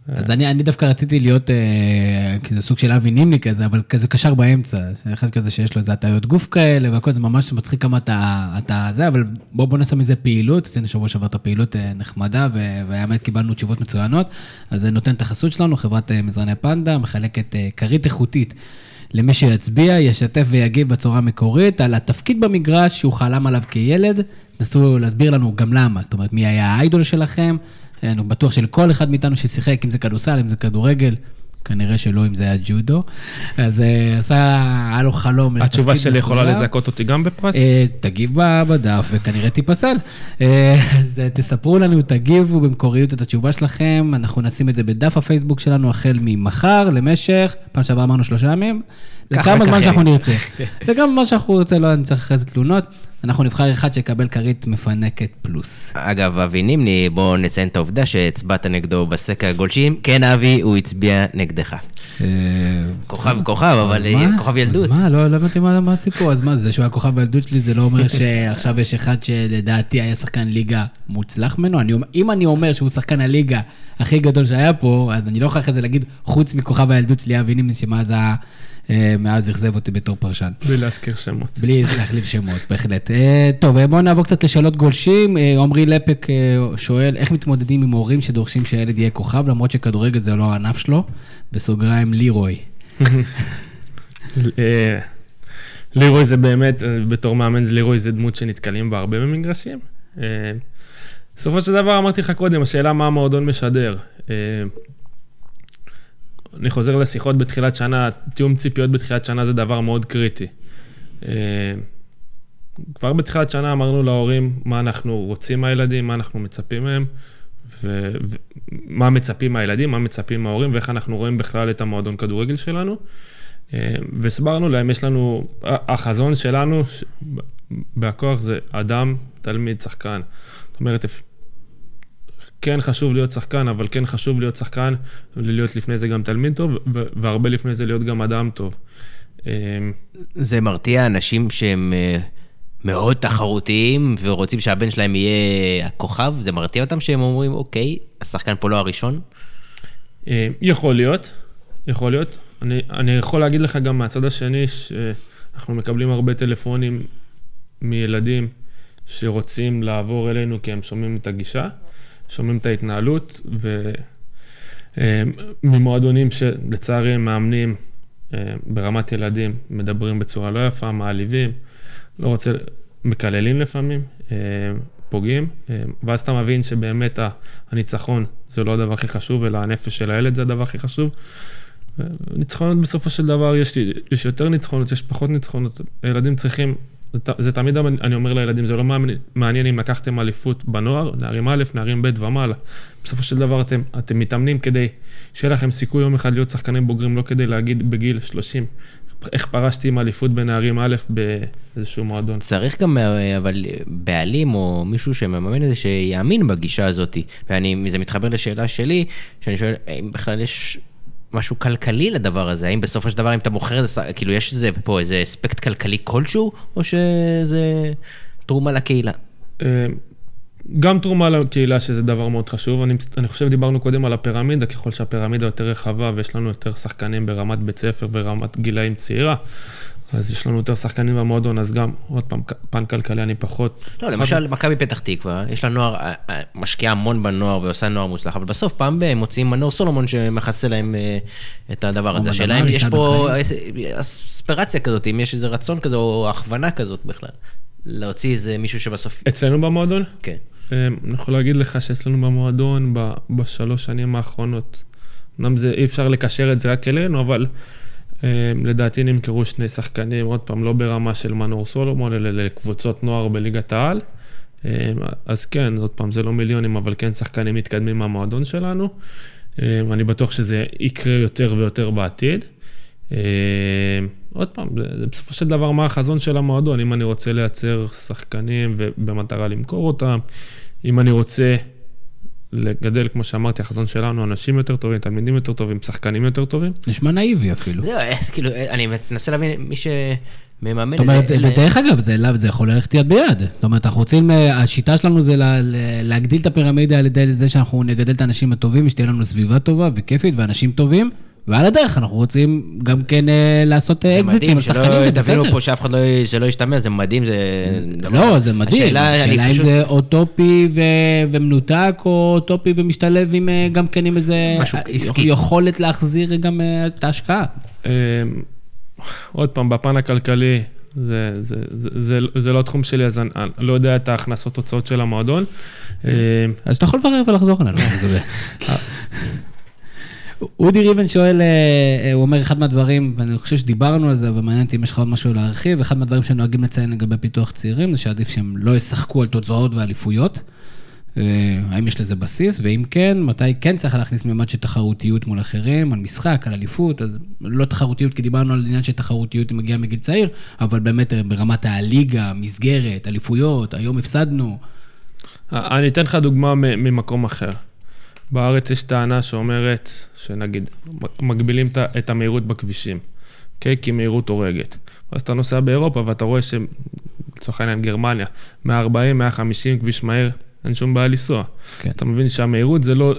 אז אני, אני דווקא רציתי להיות אה, כזה סוג של אבי נימני כזה, אבל כזה קשר באמצע. אחד כזה שיש לו איזה הטעיות גוף כאלה והכל, זה ממש מצחיק כמה אתה, אתה זה, אבל בוא, בוא נעשה מזה פעילות. עשינו שבוע שעבר את הפעילות אה, נחמדה, והאמת קיבלנו תשובות מצוינות. אז זה נותן את החסות שלנו, חברת אה, מזרני פנדה, מחלקת אה, כרית איכותית. למי שיצביע, ישתף ויגיב בצורה מקורית על התפקיד במגרש שהוא חלם עליו כילד. תנסו להסביר לנו גם למה, זאת אומרת, מי היה האיידול שלכם. אני בטוח שלכל אחד מאיתנו ששיחק, אם זה כדורסל, אם זה כדורגל, כנראה שלא אם זה היה ג'ודו. אז אה, עשה, היה לו חלום. התשובה שלי יכולה. לזכות אותי גם בפרס? אה, תגיב בדף וכנראה תיפסל. אה, אז תספרו לנו, תגיבו במקוריות את התשובה שלכם, אנחנו נשים את זה בדף הפייסבוק שלנו החל ממחר למשך, פעם שעברה אמרנו שלושה ימים, לכמה זמן שאנחנו. נרצה. לכמה זמן שאנחנו נרצה, לא נצטרך אחרי זה תלונות, אנחנו נבחר אחד שיקבל כרית מפנקת פלוס. אגב, אבי נימני, בואו נציין את העובדה שהצבעת נגדו בסקר הגולשים. כן, אבי, הוא הצביע נגדך. אה, כוכב כוכב, אבל אה? כוכב ילדות. אז מה, לא לא הבנתי מה הסיפור, אז מה, זה שהוא היה כוכב בילדות שלי, זה לא אומר שעכשיו יש אחד שלדעתי היה שחקן ליגה מוצלח ממנו? אם אני אומר שהוא שחקן הליגה הכי גדול שהיה פה, אז אני לא יכול אחרי זה להגיד, חוץ מכוכב הילדות שלי, אבי נימני, שמאז ה- אה, מאז אכזב אותי בתור פרשן. בלי להזכיר שמות. בלי להחליף שמות, בהחלט. אה, טוב, אה, בואו נעבור קצת לשאלות גולשים. אה, עמרי לפק אה, שואל, איך מתמודדים עם הורים שדורשים שהילד יהיה כוכב, למרות שכדורגל זה לא הענף שלו? בסוגריים, לירוי. אה, לירוי זה באמת, אה, בתור מאמן לירוי זה דמות שנתקלים בה הרבה במגרשים. אה, בסופו של דבר אמרתי לך קודם, השאלה מה המועדון משדר. אה, אני חוזר לשיחות בתחילת שנה, תיאום ציפיות בתחילת שנה זה דבר מאוד קריטי. כבר בתחילת שנה אמרנו להורים מה אנחנו רוצים מהילדים, מה אנחנו מצפים מהם, ומה מצפים מהילדים, מה מצפים מההורים, ואיך אנחנו רואים בכלל את המועדון כדורגל שלנו. והסברנו להם, יש לנו, החזון שלנו בכוח זה אדם, תלמיד, שחקן. זאת אומרת, כן חשוב להיות שחקן, אבל כן חשוב להיות שחקן, ולהיות לפני זה גם תלמיד טוב, והרבה לפני זה להיות גם אדם טוב. זה מרתיע אנשים שהם אה, מאוד תחרותיים ורוצים שהבן שלהם יהיה הכוכב? זה מרתיע אותם שהם אומרים, אוקיי, השחקן פה לא הראשון? אה, יכול להיות, יכול להיות. אני, אני יכול להגיד לך גם מהצד השני, שאנחנו מקבלים הרבה טלפונים מילדים שרוצים לעבור אלינו כי הם שומעים את הגישה, שומעים את ההתנהלות, וממועדונים שלצערי הם מאמנים אה, ברמת ילדים, מדברים בצורה לא יפה, מעליבים, לא רוצה, מקללים לפעמים, אה, פוגעים, אה, ואז אתה מבין שבאמת הניצחון זה לא הדבר הכי חשוב, אלא הנפש של הילד זה הדבר הכי חשוב. ניצחונות בסופו של דבר, יש, יש יותר ניצחונות, יש פחות ניצחונות. הילדים צריכים, זה, זה תמיד אני אומר לילדים, זה לא מעניין אם לקחתם אליפות בנוער, נערים א', נערים ב' ומעלה. בסופו של דבר אתם, אתם מתאמנים כדי שיהיה לכם סיכוי יום אחד להיות שחקנים בוגרים, לא כדי להגיד בגיל 30, איך פרשתי עם אליפות בנערים א' באיזשהו מועדון. צריך גם, אה, אבל בעלים או מישהו שמממן את זה, שיאמין בגישה הזאת. ואני, זה מתחבר לשאלה שלי, שאני שואל, האם בכלל יש משהו כלכלי לדבר הזה? האם בסופו של דבר, אם אתה מוכר את זה, כאילו, יש איזה, פה איזה אספקט כלכלי כלשהו, או שזה תרומה לקהילה? אה, גם תרומה לקהילה, שזה דבר מאוד חשוב. אני, אני חושב, דיברנו קודם על הפירמידה, ככל שהפירמידה יותר רחבה ויש לנו יותר שחקנים ברמת בית ספר ורמת גילאים צעירה, אז יש לנו יותר שחקנים במועדון, אז גם, עוד פעם, פן כלכלי אני פחות... לא, למשל, מכבי פתח תקווה, יש לה נוער, אה, אה, משקיעה המון בנוער ועושה נוער מוצלח, אבל בסוף פעם בהם מוציאים מנור סולומון שמכסה להם אה, את הדבר הזה. השאלה אם יש פה אספירציה כזאת, אם יש איזה רצון כזה, או הכוונה כזאת בכלל, להוציא איזה מישהו שבסוף... אצלנו במועדון? כן. אני יכול להגיד לך שאצלנו במועדון, בשלוש שנים האחרונות, אמנם אי אפשר לקשר את זה רק אלינו, אבל... אמ, לדעתי נמכרו שני שחקנים, עוד פעם, לא ברמה של מנור סולומון, אלא לקבוצות נוער בליגת העל. אמ, אז כן, עוד פעם, זה לא מיליונים, אבל כן שחקנים מתקדמים מהמועדון שלנו. אמ, אני בטוח שזה יקרה יותר ויותר בעתיד. עוד פעם, זה בסופו של דבר מה החזון של המועדון, אם אני רוצה לייצר שחקנים ובמטרה למכור אותם, אם אני רוצה לגדל, כמו שאמרתי, החזון שלנו, אנשים יותר טובים, תלמידים יותר טובים, שחקנים יותר טובים. נשמע נאיבי אפילו. זהו, אה, כאילו, אני מנסה להבין, מי שמממן את זה... זאת אומרת, דרך אגב, זה יכול ללכת יד ביד. זאת אומרת, אנחנו רוצים, אה, השיטה שלנו זה להגדיל את הפירמידה על ידי זה שאנחנו נגדל את האנשים הטובים, שתהיה לנו סביבה טובה וכיפית ואנשים טובים. ועל הדרך אנחנו רוצים גם כן אה, לעשות אקזיטים על שחקנים, זה בסדר. תבינו פה שאף אחד לא, שלא ישתמע, זה מדהים, זה... לא, זה מדהים. השאלה אם זה אוטופי ומנותק, או אוטופי ומשתלב עם, אה, גם כן עם איזה... משהו עסקי. יכולת להחזיר גם אה, את ההשקעה. עוד פעם, בפן הכלכלי, זה, זה, זה, זה, זה לא התחום שלי, אז אני לא יודע את ההכנסות הוצאות של המועדון. אז אתה יכול לברר ולחזור אלינו. אודי ריבן שואל, אה, אה, הוא אומר אחד מהדברים, ואני חושב שדיברנו על זה, ומעניין אותי אם יש לך עוד משהו להרחיב, אחד מהדברים שנוהגים לציין לגבי פיתוח צעירים, זה שעדיף שהם לא ישחקו על תוצאות ואליפויות. אה, האם יש לזה בסיס, ואם כן, מתי כן צריך להכניס מימד של תחרותיות מול אחרים, על משחק, על אליפות, אז לא תחרותיות, כי דיברנו על עניין של תחרותיות מגיעה מגיל צעיר, אבל באמת ברמת הליגה, מסגרת, אליפויות, היום הפסדנו. אני אתן לך דוגמה ממקום אחר. בארץ יש טענה שאומרת, שנגיד, מגבילים את המהירות בכבישים, אוקיי? כי מהירות הורגת. אז אתה נוסע באירופה ואתה רואה שלצורך העניין גרמניה, 140, 150, כביש מהר, אין שום בעיה לנסוע. כן. אתה מבין שהמהירות זה לא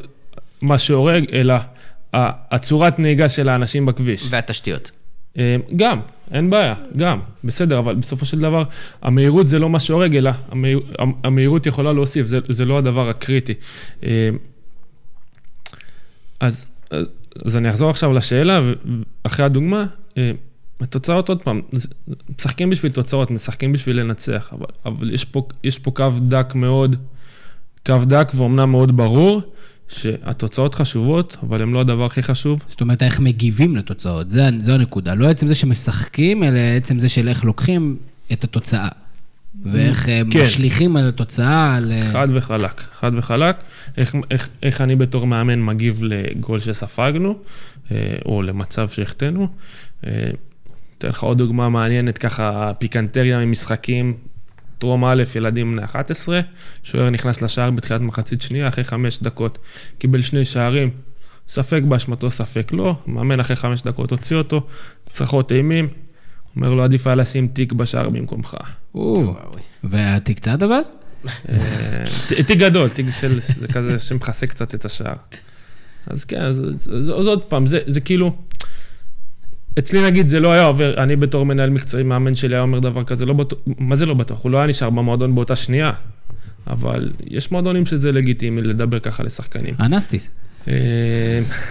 מה שהורג, אלא הצורת נהיגה של האנשים בכביש. והתשתיות. אה, גם, אין בעיה, גם, בסדר, אבל בסופו של דבר, המהירות זה לא מה שהורג, אלא המהירות יכולה להוסיף, זה, זה לא הדבר הקריטי. אז, אז אני אחזור עכשיו לשאלה, אחרי הדוגמה, אה, התוצאות, עוד פעם, משחקים בשביל תוצאות, משחקים בשביל לנצח, אבל, אבל יש, פה, יש פה קו דק מאוד, קו דק ואומנם מאוד ברור, שהתוצאות חשובות, אבל הן לא הדבר הכי חשוב. זאת אומרת, איך מגיבים לתוצאות, זו הנקודה. לא עצם זה שמשחקים, אלא עצם זה של איך לוקחים את התוצאה. ואיך אה, כן. משליכים על התוצאה. על... חד וחלק, חד וחלק. איך, איך, איך אני בתור מאמן מגיב לגול שספגנו, אה, או למצב שהחטאנו. אה, אתן לך עוד דוגמה מעניינת, ככה פיקנטריה ממשחקים, טרום א', ילדים בני 11, שוער נכנס לשער בתחילת מחצית שנייה, אחרי חמש דקות קיבל שני שערים, ספק באשמתו, ספק לא, מאמן אחרי חמש דקות הוציא אותו, צרחות אימים, אומר לו, עדיף היה לשים תיק בשער במקומך. והתיק צד אבל? אה, תיק גדול, תיק של כזה שמכסה קצת את השער. אז כן, אז עוד פעם, זה כאילו... אצלי נגיד זה לא היה עובר, אני בתור מנהל מקצועי, מאמן שלי היה אומר דבר כזה, לא בטוח, מה זה לא בטוח? הוא לא היה נשאר במועדון באותה שנייה, אבל יש מועדונים שזה לגיטימי לדבר ככה לשחקנים. אנסטיס. אה,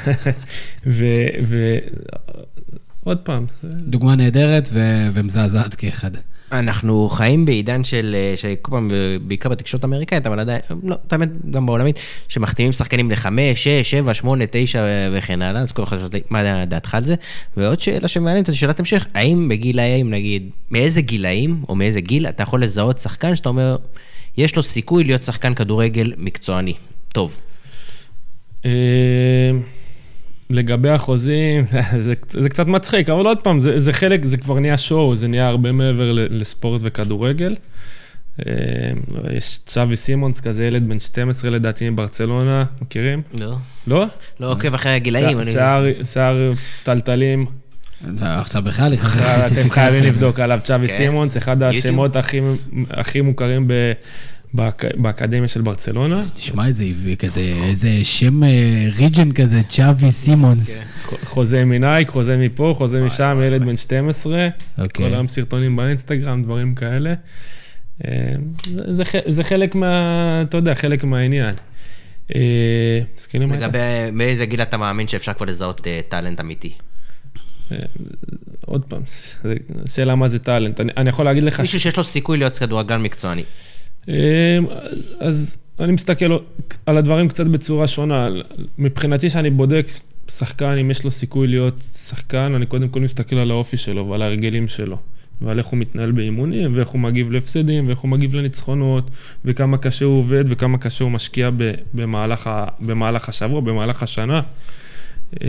ועוד פעם. דוגמה נהדרת ומזעזעת כאחד. אנחנו חיים בעידן של, אה, שכל פעם, בעיקר בתקשורת האמריקאית, אבל עדיין, לא, האמת, גם בעולמית, שמחתימים שחקנים לחמש, שש, שבע, שמונה, תשע וכן הלאה, אז כל אחד חושב, מה דעתך על זה? ועוד שאלה שמעניינת אותי, שאלת המשך, האם בגילאים, נגיד, מאיזה גילאים, או מאיזה גיל, אתה יכול לזהות שחקן שאתה אומר, יש לו סיכוי להיות שחקן כדורגל מקצועני, טוב. לגבי החוזים, זה, זה קצת מצחיק, אבל עוד פעם, זה, זה חלק, זה כבר נהיה שואו, זה נהיה הרבה מעבר לספורט וכדורגל. אה, יש צ'אבי סימונס, כזה ילד בן 12 לדעתי מברצלונה, מכירים? לא. לא? לא עוקב אחרי הגילאים. שיער טלטלים. עכשיו בכלל, אתם חייבים לבדוק עליו צ'אבי כן. סימונס, אחד השמות הכי מוכרים באקדמיה של ברצלונה. תשמע איזה כזה, איזה שם ריג'ן אה, כזה, צ'אבי סימונס. כן. חוזה מנייק, חוזה מפה, חוזה משם, ילד בן 12. אוקיי. כל היום סרטונים באינסטגרם, דברים כאלה. אה, זה חלק מה, אתה יודע, חלק מהעניין. אה, לגבי מאיזה גיל אתה מאמין שאפשר כבר לזהות טאלנט אמיתי? עוד פעם, שאלה מה זה טאלנט. אני יכול להגיד לך... מישהו שיש לו סיכוי להיות כדורגלן מקצועני. אמ, אז אני מסתכל על הדברים קצת בצורה שונה. מבחינתי, שאני בודק שחקן, אם יש לו סיכוי להיות שחקן, אני קודם כל מסתכל על האופי שלו ועל ההרגלים שלו. ועל איך הוא מתנהל באימונים, ואיך הוא מגיב להפסדים, ואיך הוא מגיב לניצחונות, וכמה קשה הוא עובד, וכמה קשה הוא משקיע במהלך, ה, במהלך השבוע, במהלך השנה. אמ,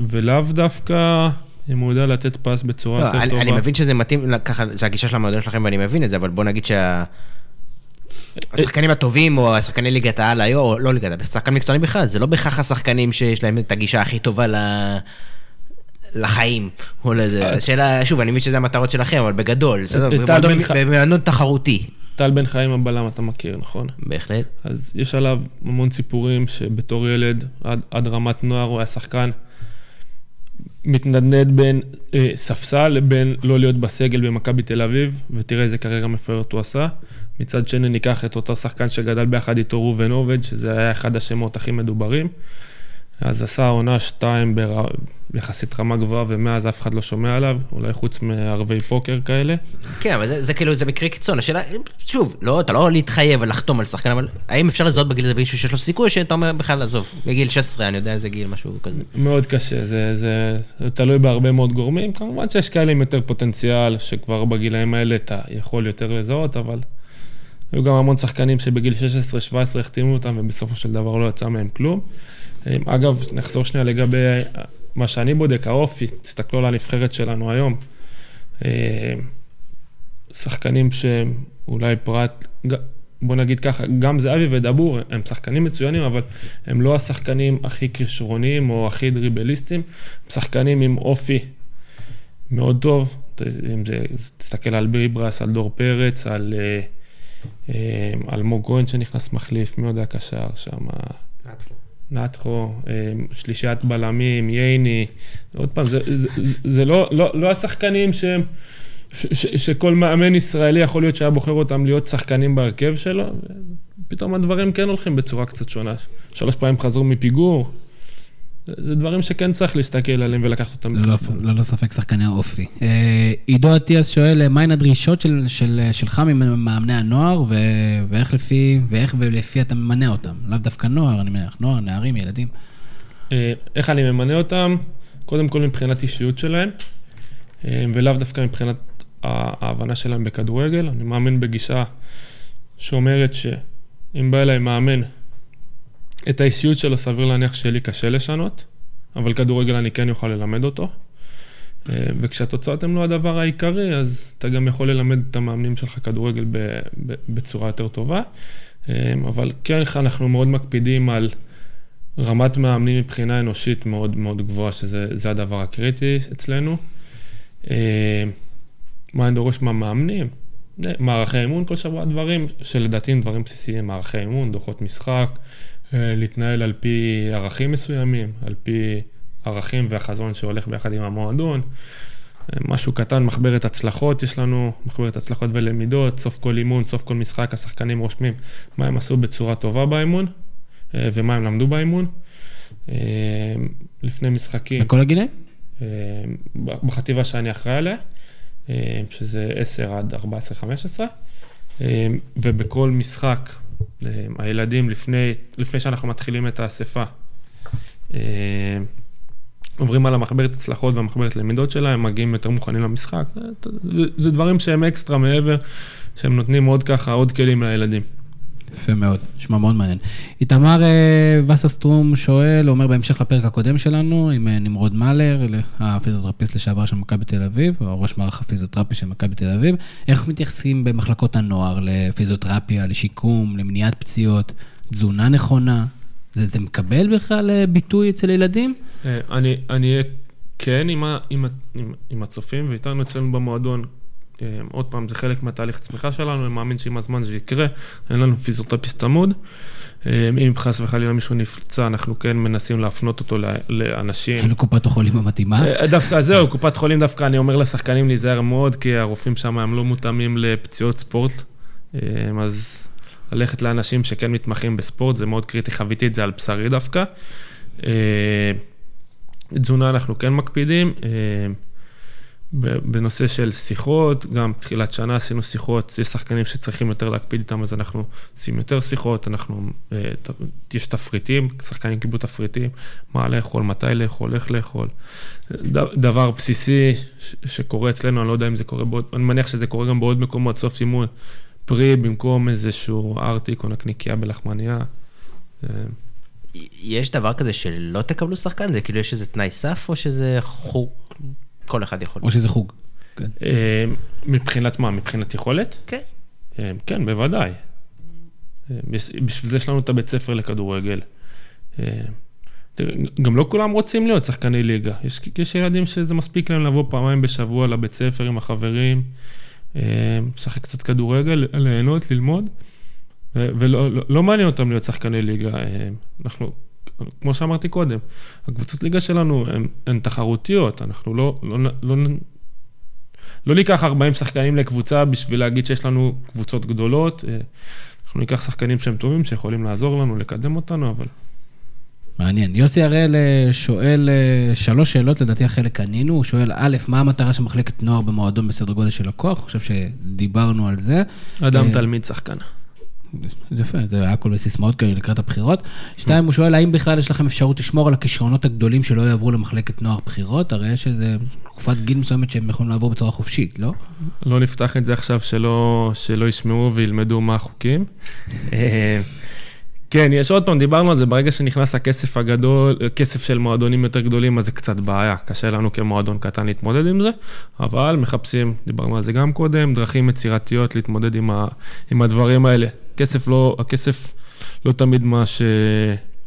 ולאו דווקא אם הוא יודע לתת פס בצורה לא, יותר אני, טובה. אני מבין שזה מתאים, ככה, זה הגישה של המועדון שלכם ואני מבין את זה, אבל בוא נגיד שה... השחקנים הטובים, או השחקני ליגת העל היום, או לא ליגת העל, שחקן מקצועני בכלל, זה לא בהכרח השחקנים שיש להם את הגישה הכי טובה ל... לחיים, או לזה. השאלה, שוב, אני מבין שזה המטרות שלכם, אבל בגדול, במענות תחרותי. טל בן חיים הבלם אתה מכיר, נכון? בהחלט. אז יש עליו המון סיפורים שבתור ילד, עד, עד רמת נוער, הוא היה שחקן מתנדנד בין אה, ספסל לבין לא להיות בסגל במכבי תל אביב, ותראה איזה קריירה מפוארת הוא עשה. מצד שני ניקח את אותו שחקן שגדל ביחד איתו ראובן עובד, שזה היה אחד השמות הכי מדוברים. אז עשה עונה שתיים ביחסית רמה גבוהה, ומאז אף אחד לא שומע עליו, אולי חוץ מערבי פוקר כאלה. כן, אבל זה, זה כאילו, זה מקרה קיצון. השאלה, שוב, לא, אתה לא להתחייב ולחתום על שחקן, אבל האם אפשר לזהות בגיל הזה מישהו שיש לו סיכוי, או שאתה אומר בכלל, עזוב, בגיל 16, אני יודע איזה גיל, משהו כזה. מאוד קשה, זה, זה, זה תלוי בהרבה מאוד גורמים. כמובן שיש כאלה עם יותר פוטנציאל, שכבר בגילאים האלה אתה יכול יותר לזהות, אבל היו גם המון שחקנים שבגיל 16-17 החתימו אותם, ובסופו של דבר לא יצא מהם כלום. אגב, נחזור שנייה לגבי מה שאני בודק, האופי, תסתכלו על הנבחרת שלנו היום. שחקנים שהם אולי פרט, בוא נגיד ככה, גם זהבי ודבור הם שחקנים מצוינים, אבל הם לא השחקנים הכי כישרוניים או הכי דריבליסטים, הם שחקנים עם אופי מאוד טוב. אם זה, תסתכל על ביברס, על דור פרץ, על... Uh, אלמוג כהן שנכנס מחליף, מי יודע קשר שם? נתחו, שלישיית בלמים, ייני, עוד פעם, זה, זה, זה לא, לא, לא השחקנים שהם, ש, ש, שכל מאמן ישראלי יכול להיות שהיה בוחר אותם להיות שחקנים בהרכב שלו, פתאום הדברים כן הולכים בצורה קצת שונה. שלוש פעמים חזרו מפיגור, זה דברים שכן צריך להסתכל עליהם ולקחת אותם ללא, בחשבון. ללא ספק שחקני אופי. אה, עידו אטיאס שואל, אה, מהן הדרישות של, שלך ממאמני הנוער, ואיך לפי, ואיך ולפי אתה ממנה אותם? לאו דווקא נוער, אני מניח, נוער, נערים, ילדים. אה, איך אני ממנה אותם? קודם כל מבחינת אישיות שלהם, אה, ולאו דווקא מבחינת ההבנה שלהם בכדורגל. אני מאמין בגישה שאומרת שאם בא אליי מאמן, את האישיות שלו סביר להניח שלי קשה לשנות, אבל כדורגל אני כן אוכל ללמד אותו. אה, וכשהתוצאות הן לא הדבר העיקרי, אז אתה גם יכול ללמד את המאמנים שלך כדורגל בצורה יותר טובה. אה, אבל כן, אנחנו מאוד מקפידים על רמת מאמנים מבחינה אנושית מאוד מאוד גבוהה, שזה זה הדבר הקריטי אצלנו. אה, מה אני דורש מהמאמנים? מערכי אימון כל שבוע, דברים שלדעתי הם דברים בסיסיים, מערכי אימון, דוחות משחק, להתנהל על פי ערכים מסוימים, על פי ערכים והחזון שהולך ביחד עם המועדון. אה, משהו קטן, מחברת הצלחות יש לנו, מחברת הצלחות ולמידות, סוף כל אימון, סוף כל משחק, השחקנים רושמים מה הם עשו בצורה טובה באימון אה, ומה הם למדו באימון. אה, לפני משחקים, בכל הגילאים? אה, בחטיבה שאני אחראי עליה, אה, שזה 10 עד 14-15, אה, ובכל משחק, אה, הילדים לפני, לפני שאנחנו מתחילים את האספה, אה, עוברים על המחברת הצלחות והמחברת למידות שלהם, מגיעים יותר מוכנים למשחק. זה, זה, זה דברים שהם אקסטרה מעבר, שהם נותנים עוד ככה, עוד כלים לילדים. יפה מאוד, נשמע מאוד מעניין. איתמר אה, וססטרום שואל, אומר בהמשך לפרק הקודם שלנו, עם אה, נמרוד מאלר, הפיזיותרפיסט לשעבר של מכבי תל אביב, או ראש מערך הפיזיותרפי של מכבי תל אביב, איך מתייחסים במחלקות הנוער לפיזיותרפיה, לשיקום, למניעת פציעות, תזונה נכונה? זה, זה מקבל בכלל אה, ביטוי אצל ילדים? אני אהיה כן עם ה- עם עם- עם הצופים, ואיתנו אצלנו במועדון, עוד פעם, זה חלק מהתהליך צמיחה שלנו, אני מאמין שעם הזמן זה יקרה, אין לנו פיזיותרפיסט צמוד. אה, אם חס וחלילה מישהו נפצע, אנחנו כן מנסים להפנות אותו לאנשים. אין לו קופת החולים המתאימה? אה, דווקא זהו, קופת חולים דווקא, אני אומר לשחקנים להיזהר מאוד, כי הרופאים שם הם לא מותאמים לפציעות ספורט. אה, אז ללכת לאנשים שכן מתמחים בספורט, זה מאוד קריטי, חוויתי את זה על בשרי דווקא. תזונה אנחנו כן מקפידים. בנושא של שיחות, גם תחילת שנה עשינו שיחות, יש שחקנים שצריכים יותר להקפיד איתם, אז אנחנו עושים יותר שיחות, אנחנו, אה, יש תפריטים, שחקנים קיבלו תפריטים, מה לאכול, מתי לאכול, איך לאכול. דבר בסיסי שקורה אצלנו, אני לא יודע אם זה קורה בעוד, אני מניח שזה קורה גם בעוד מקומות, סוף אימון, פרי במקום איזשהו ארטיק או נקניקייה בלחמניה. אה, יש דבר כזה שלא תקבלו שחקן? זה כאילו יש איזה תנאי סף, או שזה חוג, כל אחד יכול? או שזה חוג? כן. אה, מבחינת מה? מבחינת יכולת? כן. אה, כן, בוודאי. אה, בשביל זה יש לנו את הבית ספר לכדורגל. גם לא כולם רוצים להיות שחקני ליגה. יש, יש ילדים שזה מספיק להם לבוא פעמיים בשבוע לבית ספר עם החברים, לשחק קצת כדורגל, ליהנות, ללמוד, ו- ולא לא, לא מעניין אותם להיות שחקני ליגה. אנחנו, כמו שאמרתי קודם, הקבוצות ליגה שלנו הן, תחרותיות, אנחנו לא, לא, לא, לא לא ניקח 40 שחקנים לקבוצה בשביל להגיד שיש לנו קבוצות גדולות. אה, אנחנו ניקח שחקנים שהם טובים, שיכולים לעזור לנו, לקדם אותנו, אבל... מעניין. יוסי הראל אה, שואל אה, שלוש שאלות, לדעתי החלק ענינו. הוא שואל, א', מה המטרה של מחלקת נוער במועדון בסדר גודל של לקוח? אני חושב שדיברנו על זה. אדם תלמיד שחקן. זה יפה, זה היה כל מיני סיסמאות כאלה לקראת הבחירות. שתיים, הוא שואל, האם בכלל יש לכם אפשרות לשמור על הכישרונות הגדולים שלא יעברו למחלקת נוער בחירות? הרי יש איזה תקופת גיל מסוימת שהם יכולים לעבור בצורה חופשית, לא? לא נפתח את זה עכשיו שלא, שלא ישמעו וילמדו מה החוקים. כן, יש עוד פעם, דיברנו על זה, ברגע שנכנס הכסף הגדול, כסף של מועדונים יותר גדולים, אז זה קצת בעיה. קשה לנו כמועדון קטן להתמודד עם זה, אבל מחפשים, דיברנו על זה גם קודם, דרכים יצירתיות להתמודד עם, ה, עם הדברים האלה. כסף לא, הכסף לא תמיד מה, ש,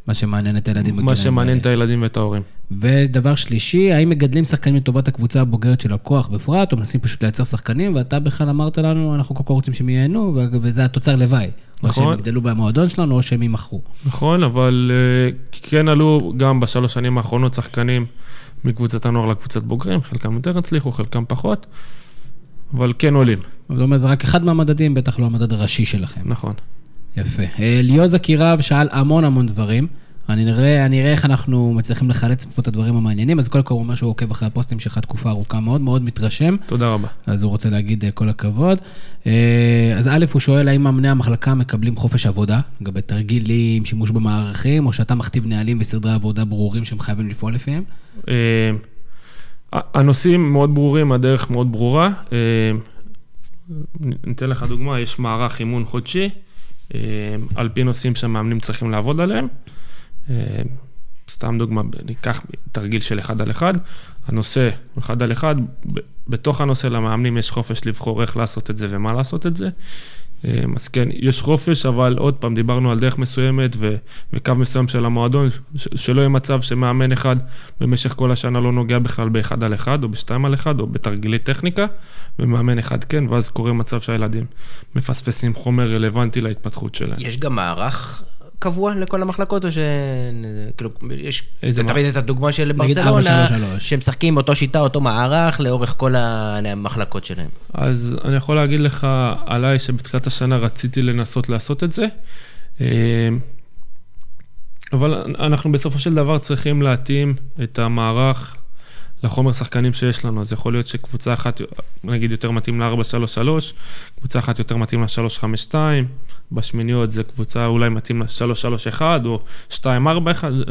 מה שמעניין את הילדים מה שמעניין את. הילדים ואת ההורים. ודבר שלישי, האם מגדלים שחקנים לטובת הקבוצה הבוגרת של הכוח בפרט, או מנסים פשוט לייצר שחקנים, ואתה בכלל אמרת לנו, אנחנו כל כך רוצים שהם ייהנו, וזה התוצר לוואי. או נכון. שהם יגדלו במועדון שלנו, או שהם יימכרו. נכון, אבל אה, כן עלו גם בשלוש שנים האחרונות שחקנים מקבוצת הנוער לקבוצת בוגרים, חלקם יותר הצליחו, חלקם פחות, אבל כן עולים, אבל זאת אומרת, זה רק אחד מהמדדים, בטח לא המדד הראשי שלכם. נכון. יפה. אה, ליאוז אקירב שאל המון המון דברים. אני נראה, אני אראה איך אנחנו מצליחים לחלץ פה את הדברים המעניינים. אז קודם כל הוא אומר שהוא עוקב אחרי הפוסטים שלך תקופה ארוכה מאוד, מאוד מתרשם. תודה רבה. אז הוא רוצה להגיד אה, כל הכבוד. אה, אז א', הוא שואל האם מאמני המחלקה מקבלים חופש עבודה, לגבי תרגילים, שימוש במערכים, או שאתה מכתיב נהלים וסדרי עבודה ברורים שהם חייבים לפעול לפיהם? אה, הנושאים מאוד ברורים, הדרך מאוד ברורה. ניתן לך דוגמה, יש מערך אימון חודשי, על פי נושאים שהמאמנים צריכים לעבוד עליהם. אה, סתם דוגמה, ניקח תרגיל של אחד על אחד, הנושא אחד על אחד, בתוך הנושא למאמנים יש חופש לבחור איך לעשות את זה ומה לעשות את זה. אה, אז כן, יש חופש, אבל עוד פעם, דיברנו על דרך מסוימת ו- וקו מסוים של המועדון, ש- שלא יהיה מצב שמאמן אחד במשך כל השנה לא נוגע בכלל באחד על אחד, או בשתיים על אחד, או בתרגילי טכניקה, ומאמן אחד כן, ואז קורה מצב שהילדים מפספסים חומר רלוונטי להתפתחות שלהם. יש גם מערך קבוע לכל המחלקות, או ש... כאילו, יש תמיד את הדוגמה של ברצלונה, 4-3-3. שמשחקים באותו שיטה, אותו מערך, לאורך כל המחלקות שלהם. אז אני יכול להגיד לך עליי שבתחילת השנה רציתי לנסות לעשות את זה, אה, אבל אנחנו בסופו של דבר צריכים להתאים את המערך לחומר שחקנים שיש לנו. אז יכול להיות שקבוצה אחת, נגיד, יותר מתאים ל-4-3-3, קבוצה אחת יותר מתאים ל-3-5-2, בשמיניות זה קבוצה אולי מתאים ל-3-3-1 או 2-4-1,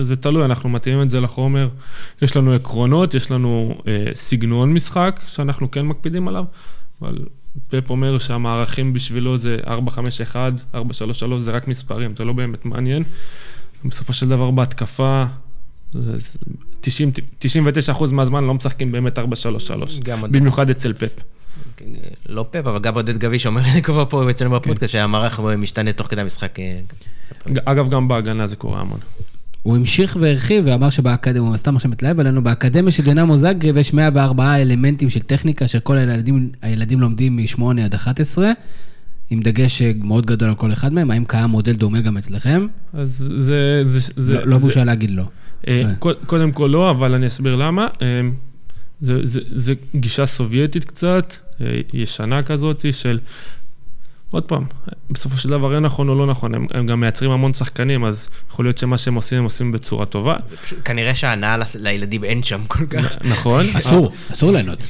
זה- תלוי, אנחנו מתאימים את זה לחומר. יש לנו עקרונות, יש לנו אה, סגנון משחק שאנחנו כן מקפידים עליו, אבל פפ אומר שהמערכים בשבילו זה 4-5-1, 4-3-3, זה רק מספרים, זה לא באמת מעניין. בסופו של דבר בהתקפה, 90, 99% מהזמן לא משחקים באמת 4-3-3, גם עוד- במיוחד אצל פפ. לא פפ, אבל גם עודד גביש אומר את זה כבר פה אצלנו בפודקאסט, שהמערך משתנה תוך כדי המשחק. אה, אגב, גם בהגנה זה קורה המון. הוא המשיך והרחיב ואמר שבאקדמיה, הוא סתם עכשיו מתלהב עלינו, באקדמיה של דינמו זאגרב יש 104 אלמנטים של טכניקה שכל הילדים, הילדים לומדים מ-8 עד 11, עם דגש מאוד גדול על כל אחד מהם. האם קיים מודל דומה גם אצלכם? אז זה... זה, זה לא, לא זה- בושה להגיד לא. אה. קוד- קודם כל לא, אבל אני אסביר למה. אה, זה, זה, זה גישה סובייטית קצת, אה, ישנה כזאת של... עוד פעם, בסופו של דבר אין נכון או לא נכון, הם, הם גם מייצרים המון שחקנים, אז יכול להיות שמה שהם עושים, הם עושים בצורה טובה. פשוט- כנראה שההנאה לילדים אין שם כל כך. נכון? אסור, אסור ליהנות.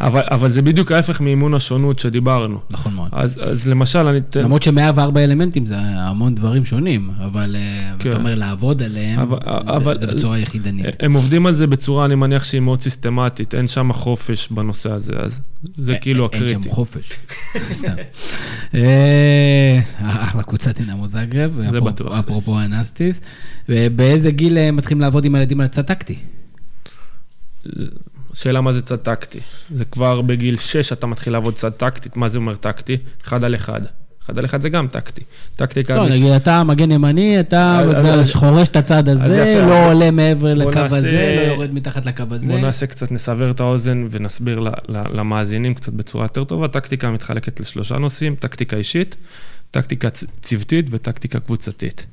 אבל, אבל זה בדיוק ההפך מאימון השונות שדיברנו. נכון מאוד. אז, אז למשל, אני אתן... למרות ש-104 אלמנטים זה המון דברים שונים, אבל אה, כן. אתה אומר לעבוד עליהם, אבל- אבל- זה בצורה יחידנית. הם עובדים על זה בצורה, אני מניח שהיא מאוד סיסטמטית, אין שם חופש בנושא הזה, אז זה כאילו אין הקריטי. שם חופש, סתם. אה, אחלה קבוצת דינמו זאגרב, זה בטוח. אפרופו אנסטיס. ובאיזה גיל אה, מתחילים לעבוד עם הילדים על הצד טקטי? שאלה מה זה צד טקטי. זה כבר בגיל 6 אתה מתחיל לעבוד צד טקטית, מה זה אומר טקטי? אחד על אחד. אחד על אחד זה גם טקטי. טקטיקה... לא, נגיד, אתה מגן ימני, אתה חורש את הצד הזה, לא עולה מעבר בוא לקו הזה, לא יורד מתחת לקו הזה. בואו נעשה קצת, נסבר את האוזן ונסביר למאזינים קצת בצורה יותר טובה. טקטיקה מתחלקת לשלושה נושאים, טקטיקה אישית, טקטיקה צוותית וטקטיקה קבוצתית.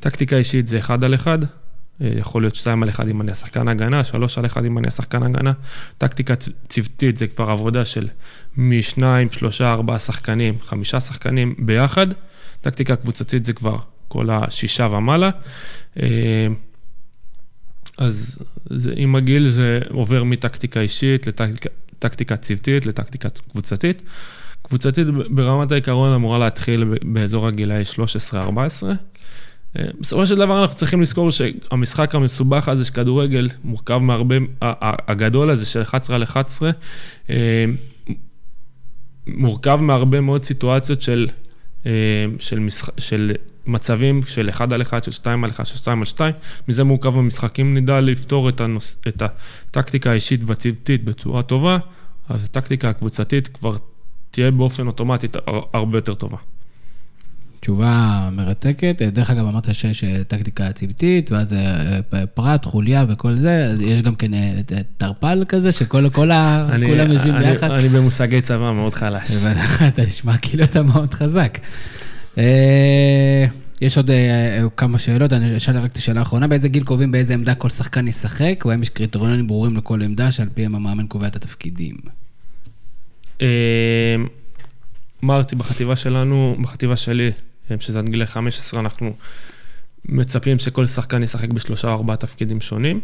טקטיקה אישית זה אחד על אחד, יכול להיות שתיים על אחד אם אני השחקן הגנה, שלוש על אחד אם אני השחקן הגנה. טקטיקה צוותית זה כבר עבודה של משניים, שלושה, ארבעה שחקנים, חמישה שחקנים ביחד. טקטיקה קבוצתית זה כבר כל השישה ומעלה. אה, אז זה, עם הגיל זה עובר מטקטיקה אישית לטקטיקה טקטיקה צוותית לטקטיקה קבוצתית. קבוצתית ברמת העיקרון אמורה להתחיל באזור הגילאי 13-14. אה, בסופו של דבר אנחנו צריכים לזכור שהמשחק המסובך הזה של כדורגל מורכב מהרבה, הגדול הזה של 11 על 11, אה, מורכב מהרבה מאוד סיטואציות של, אה, של, משח... של מצבים של 1 על 1, של 2 על 1, של 2 על 2, מזה מורכב המשחק. אם נדע לפתור את, הנוס... את הטקטיקה האישית והצוותית בצורה טובה, אז הטקטיקה הקבוצתית כבר תהיה באופן אוטומטית הר- הרבה יותר טובה. תשובה מרתקת. דרך אגב, אמרת שיש אה, טקטיקה צוותית, ואז אה, פרט, חוליה וכל זה, אז יש גם כן אה, תרפ"ל כזה, שכל כל ה... כולם יושבים ביחד. אני במושגי צבא מאוד חלש. אתה נשמע כאילו אתה מאוד חזק. אה, יש עוד אה, כמה שאלות, אני אשאל רק את השאלה האחרונה, באיזה גיל קובעים באיזה עמדה כל שחקן ישחק, או האם יש קריטריונים ברורים לכל עמדה שעל פיהם המאמן קובע את התפקידים? אה, אמרתי, בחטיבה שלנו, בחטיבה שלי, אה, שזה עד גיל 15, אנחנו מצפים שכל שחקן ישחק בשלושה או ארבעה תפקידים שונים.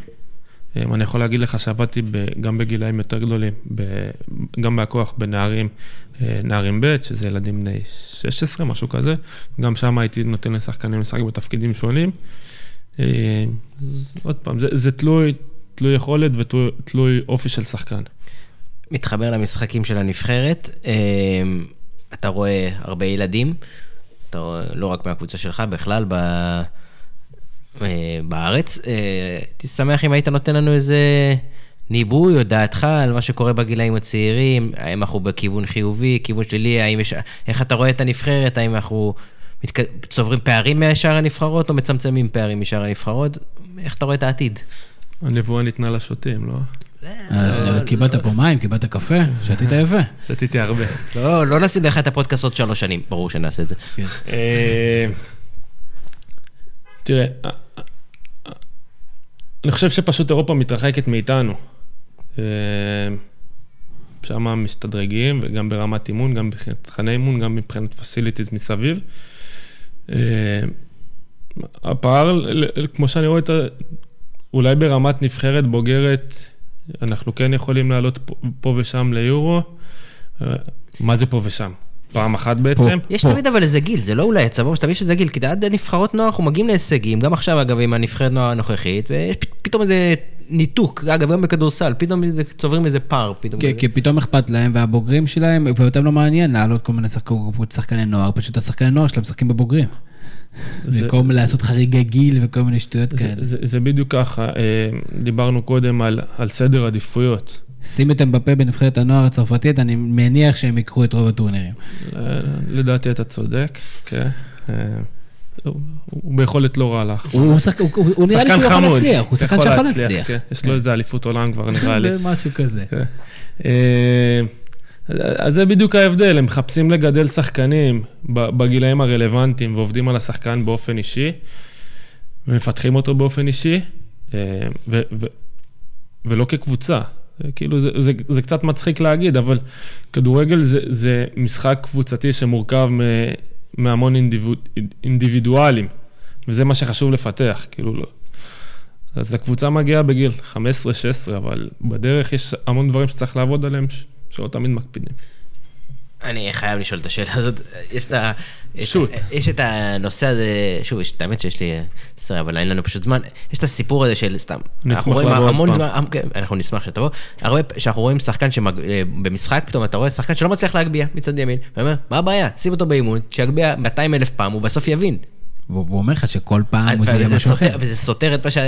אמ, אני יכול להגיד לך שעבדתי גם בגילאים יותר גדולים, גם בהכוח בנערים, אה, נערים ב', שזה ילדים בני 16, משהו כזה. גם שם הייתי נותן לשחקנים לשחק בתפקידים שונים. אמ, אז עוד פעם, זה, זה תלוי, תלוי יכולת ותלוי אופי של שחקן. מתחבר למשחקים של הנבחרת, אמ, אתה רואה הרבה ילדים, אתה רואה, לא רק מהקבוצה שלך, בכלל ב... אה, בארץ. אה, הייתי שמח אם היית נותן לנו איזה ניבוי או דעתך על מה שקורה בגילאים הצעירים, האם אנחנו בכיוון חיובי, כיוון שלילי, האם יש... איך אתה רואה את הנבחרת, האם אנחנו מתק... צוברים פערים משאר הנבחרות או מצמצמים פערים משאר הנבחרות? איך אתה רואה את העתיד? הנבואה ניתנה לשוטים, לא? אה, קיבלת פה מים, קיבלת קפה, שתית יפה. שתיתי הרבה. לא, לא נשים לך את הפודקאסט עוד שלוש שנים, ברור שנעשה את זה. כן. תראה, אני חושב שפשוט אירופה מתרחקת מאיתנו. אה, שם מסתדרגים, וגם ברמת אימון, גם מבחינת תכני אימון, גם מבחינת פסיליטיז מסביב. אה, הפער, כמו שאני רואה את ה... אולי ברמת נבחרת בוגרת, אנחנו כן יכולים לעלות פה, פה ושם ליורו. אה, מה זה פה ושם? פעם אחת בעצם. יש תמיד אבל איזה גיל, זה לא אולי הצבא, תמיד יש איזה גיל, כי עד נבחרות נוער אנחנו מגיעים להישגים, גם עכשיו אגב עם הנבחרת נוער הנוכחית, ויש פתאום איזה ניתוק, אגב גם בכדורסל, פתאום צוברים איזה פער. כי פתאום אכפת להם, והבוגרים שלהם, ואותם לא מעניין לעלות כל מיני שחקני נוער, פשוט השחקני נוער שלהם משחקים בבוגרים. במקום לעשות חריגי גיל וכל מיני שטויות כאלה. זה בדיוק ככה, אה, דיברנו קודם על סדר עדיפויות. שים את אמבפה בנבחרת הנוער הצרפתית, אני מניח שהם ייקחו את רוב הטורנירים. לדעתי אתה צודק, כן. אה, הוא ביכולת לא רע לך. הוא נראה לי שהוא יכול להצליח, הוא שחקן שיכול להצליח. כן. יש לו איזה אליפות עולם כבר, נראה לי. משהו כזה. אז זה בדיוק ההבדל, הם מחפשים לגדל שחקנים בגילאים הרלוונטיים ועובדים על השחקן באופן אישי, ומפתחים אותו באופן אישי, אה, ולא כקבוצה. כאילו זה, זה, זה קצת מצחיק להגיד, אבל כדורגל זה, זה משחק קבוצתי שמורכב מהמון אינדיביד, אינדיבידואלים, וזה מה שחשוב לפתח, כאילו לא. אז הקבוצה מגיעה בגיל 15-16, אבל בדרך יש המון דברים שצריך לעבוד עליהם, שלא תמיד מקפידים. אני חייב לשאול את השאלה הזאת. יש את ה... שוט. יש את הנושא הזה, שוב, יש את האמת שיש לי עשרה, אבל אין לנו פשוט זמן. יש את הסיפור הזה של סתם. נשמח לבוא עוד פעם. זמן, כן, אנחנו נשמח שתבוא. הרבה, כשאנחנו רואים שחקן שבמשחק, אה, פתאום אתה רואה שחקן שלא מצליח להגביה מצד ימין. ואומר, מה הבעיה? שים אותו באימון, שיגביה 200 אלף פעם, הוא בסוף יבין. והוא אומר לך שכל פעם הוא יהיה משהו אחר. וזה סותר את מה ש...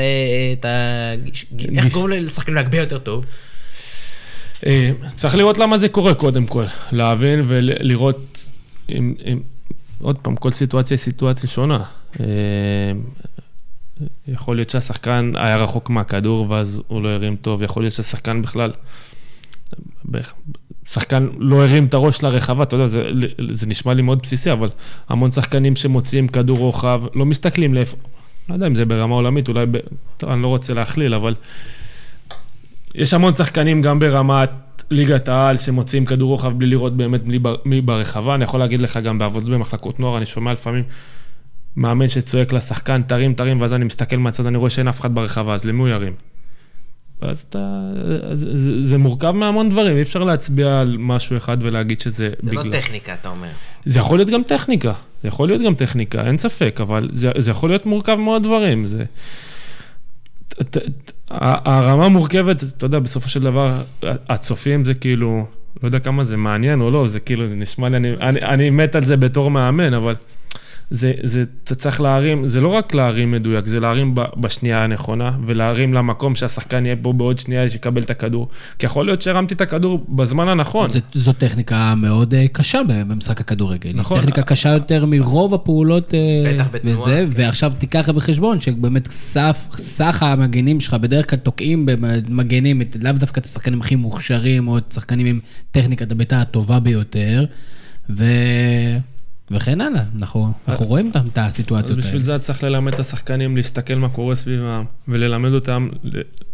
איך קוראים לשחקנים להגביה יותר טוב? אה, צריך לראות למה זה קורה קודם כל, להבין ולראות אם, אם, עוד פעם, כל סיטואציה היא סיטואציה שונה. אה, יכול להיות שהשחקן היה רחוק מהכדור ואז הוא לא הרים טוב, יכול להיות שהשחקן בכלל, שחקן לא הרים את הראש לרחבה, אתה יודע, זה, זה נשמע לי מאוד בסיסי, אבל המון שחקנים שמוציאים כדור רוחב, לא מסתכלים לאיפה, לא יודע אם זה ברמה עולמית, אולי, ב, טוב, אני לא רוצה להכליל, אבל יש המון שחקנים גם ברמת ליגת העל שמוציאים כדור רוחב בלי לראות באמת מי ברחבה. אני יכול להגיד לך גם בעבודות במחלקות נוער, אני שומע לפעמים מאמן שצועק לשחקן, תרים, תרים, ואז אני מסתכל מהצד, אני רואה שאין אף אחד ברחבה, אז למי הוא ירים? ואז אתה... זה, זה, מורכב מהמון דברים, אי אפשר להצביע על משהו אחד ולהגיד שזה זה בגלל... זה לא טכניקה, אתה אומר. זה יכול להיות גם טכניקה, זה יכול להיות גם טכניקה, אין ספק, אבל זה, זה יכול להיות מורכב מאוד דברים. זה... הרמה מורכבת, אתה יודע, בסופו של דבר, הצופים זה כאילו, לא יודע כמה זה מעניין או לא, זה כאילו, זה נשמע לי, אני, אני, אני מת על זה בתור מאמן, אבל זה, זה, זה צריך להרים, זה לא רק להרים מדויק, זה להרים בשנייה הנכונה, ולהרים למקום שהשחקן יהיה פה בעוד שנייה שיקבל את הכדור. כי יכול להיות שהרמתי את הכדור בזמן הנכון. זה, זו טכניקה מאוד uh, קשה במשחק הכדורגל. נכון. טכניקה קשה יותר מרוב הפעולות. Uh, בטח בתנועה. וזה, כן. ועכשיו תיקח בחשבון שבאמת סף, סך המגנים שלך בדרך כלל תוקעים במגנים, לאו דווקא את השחקנים הכי מוכשרים, או את השחקנים עם טכניקת הביתה הטובה ביותר. ו... וכן הלאה, אנחנו, אנחנו רואים אותם, את הסיטואציות האלה. בשביל זה צריך ללמד את השחקנים להסתכל מה קורה סביבם, וללמד אותם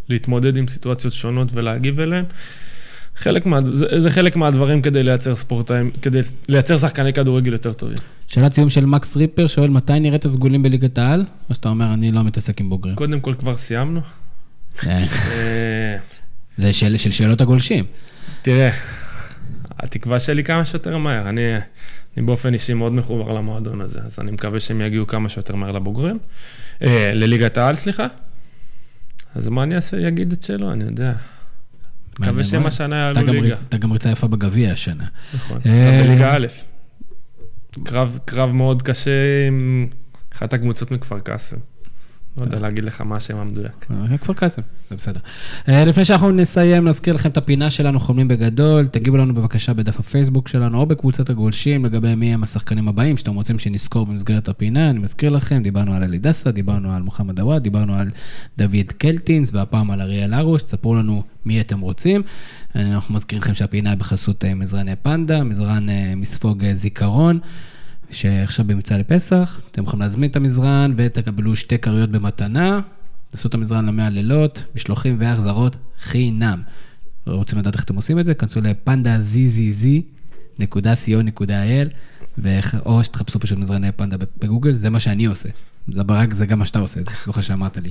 להתמודד עם סיטואציות שונות ולהגיב אליהם. חלק מה, זה, זה חלק מהדברים כדי לייצר ספורטאים, כדי לייצר שחקני כדורגל יותר טובים. שאלת סיום של מקס ריפר, שואל מתי נראה את הסגולים בליגת העל? או שאתה אומר, אני לא מתעסק עם בוגרים. קודם כל כבר סיימנו. אה, אה, זה של של שאלות הגולשים. תראה, התקווה שלי כמה שיותר מהר. אני, אני באופן אישי מאוד מחובר למועדון הזה, אז אני מקווה שהם יגיעו כמה שיותר מהר לבוגרים. אה, לליגת העל, סליחה. אז מה אני אעשה? יגיד את שלו, אני יודע. מקווה שהם השנה יעלו ליגה. אתה גם ריצה יפה בגביע השנה. נכון, אה, בליגה א'. קרב, קרב מאוד קשה עם אחת הקבוצות מכפר קאסם. לא יודע להגיד לך מה השם המדויק. אה, כפר קאסם, זה בסדר. אה, לפני שאנחנו נסיים, נזכיר לכם את הפינה שלנו, חולמים בגדול. תגיבו לנו בבקשה בדף הפייסבוק שלנו או בקבוצת הגולשים לגבי מי הם השחקנים הבאים שאתם רוצים שנזכור במסגרת הפינה. אני מזכיר לכם, דיברנו על אלי דסה, דיברנו על מוחמד עוואד, דיברנו על דוד קלטינס, והפעם על אריאל הרוש. תספרו לנו מי אתם רוצים. אה, אנחנו מזכירים לכם שהפינה היא בחסות אה, מזרני פנדה, מזרן אה, מספוג אה, זיכרון. שעכשיו במבצע לפסח, אתם יכולים להזמין את המזרן ותקבלו שתי כריות במתנה. תעשו את המזרן למאה לילות, משלוחים והחזרות חינם. רוצים לדעת איך אתם עושים את זה? כנסו לפנדה.zzz.co.il או שתחפשו פשוט מזרני פנדה בגוגל, זה מה שאני עושה. זה ברק, זה גם מה שאתה עושה, זה זוכר שאמרת לי.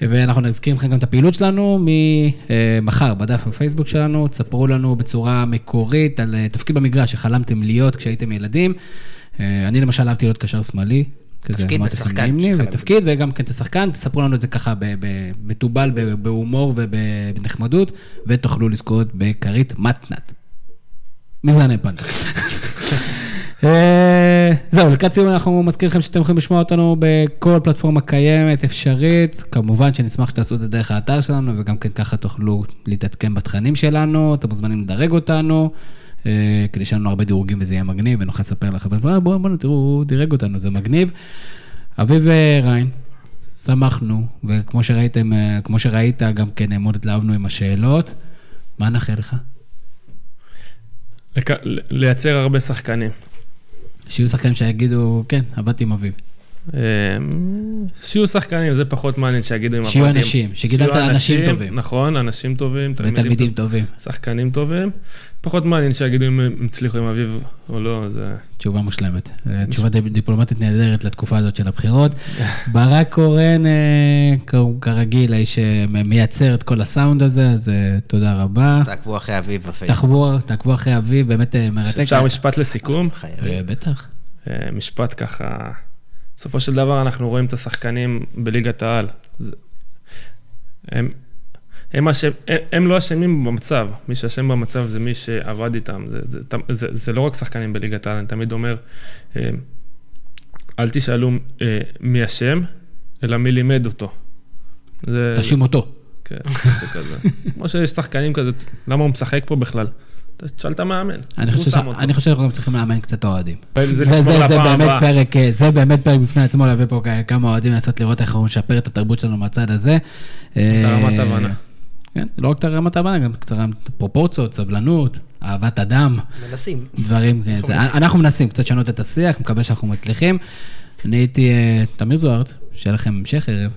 ואנחנו נזכיר לכם גם את הפעילות שלנו ממחר בדף הפייסבוק שלנו. תספרו לנו בצורה מקורית על אה, תפקיד במגרש שחלמתם להיות כשהייתם ילדים. אה, אני למשל אהבתי להיות קשר שמאלי. תפקיד ושחקן. ותפקיד וגם כן את השחקן, תספרו לנו את זה ככה מתובל בהומור ובנחמדות, ותוכלו לזכות בכרית מתנת. מזרני פנדה. אה, זהו, לקראת סיום אנחנו מזכיר לכם שאתם יכולים לשמוע אותנו בכל פלטפורמה קיימת, אפשרית. כמובן שנשמח שתעשו את זה דרך האתר שלנו, וגם כן ככה תוכלו להתעדכן בתכנים שלנו. אתם מוזמנים לדרג אותנו, כדי שיהיה לנו הרבה דירוגים וזה יהיה מגניב, ונוכל לספר לכם, בואו, בואו, בואו, תראו, הוא דירג אותנו, זה מגניב. אביב אה, ריין, שמחנו, וכמו שראיתם, אה, כמו שראית, גם כן אה, מאוד התלהבנו עם השאלות. מה נאחל לך? לק... לייצר הרבה שחקנים. שיהיו שחקנים שיגידו, כן, עבדתי עם אביב. אה, שיהיו שחקנים, זה פחות מעניין שיגידו עם שיהיו הפרטים. אנשים, שגידלת שיהיו אנשים אנשים, טובים. נכון, אנשים טובים, ותלמידים טובים. שחקנים טובים. פחות מעניין שיגידו אם הם הצליחו עם אביב או לא, זה... תשובה מושלמת. אה, תשובה דיפ- דיפלומטית נהדרת לתקופה הזאת של הבחירות. ברק קורן, אה, כרגיל, האיש שמייצר את כל הסאונד הזה, אז אה, תודה רבה. תעקבו אחרי אביב בפייסבוק. תעקבו אחרי אביב, באמת מרתק. אפשר משפט לסיכום? בטח. משפט ככה, בסופו של דבר אנחנו רואים את השחקנים בליגת העל. זה- הם, הם, אשם, הם, הם לא אשמים במצב, מי שאשם במצב זה מי שעבד איתם. זה, זה, זה, זה, זה לא רק שחקנים בליגת העל, אני תמיד אומר, אה, אל תשאלו אה, מי אשם, אלא מי לימד אותו. זה, תאשים אותו. כן, זה כזה. כמו שיש שחקנים כזה, למה הוא משחק פה בכלל? תשאל את המאמן, אני הוא חושב ש- שם אותו. אני חושב שאנחנו גם צריכים לאמן קצת אוהדים. זה באמת. פרק, אה, זה באמת פרק בפני עצמו, להביא פה כמה אוהדים לנסות לראות איך אנחנו נשפר את התרבות שלנו מהצד הזה. את הרמת אה, הבנה. כן, לא רק את הרמת הבנה, גם קצת פרופורציות, סבלנות, אהבת אדם, מנסים. דברים כאלה. אנחנו מנסים קצת לשנות את השיח, מקווה שאנחנו מצליחים. אני הייתי אה, תמיר זוארץ, שיהיה לכם המשך ערב.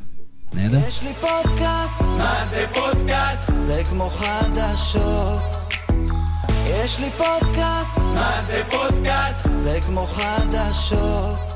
נהדר. יש לי פודקאסט, מה זה פודקאסט? זה כמו חדשות. יש לי פודקאסט, מה זה פודקאסט? זה כמו חדשות.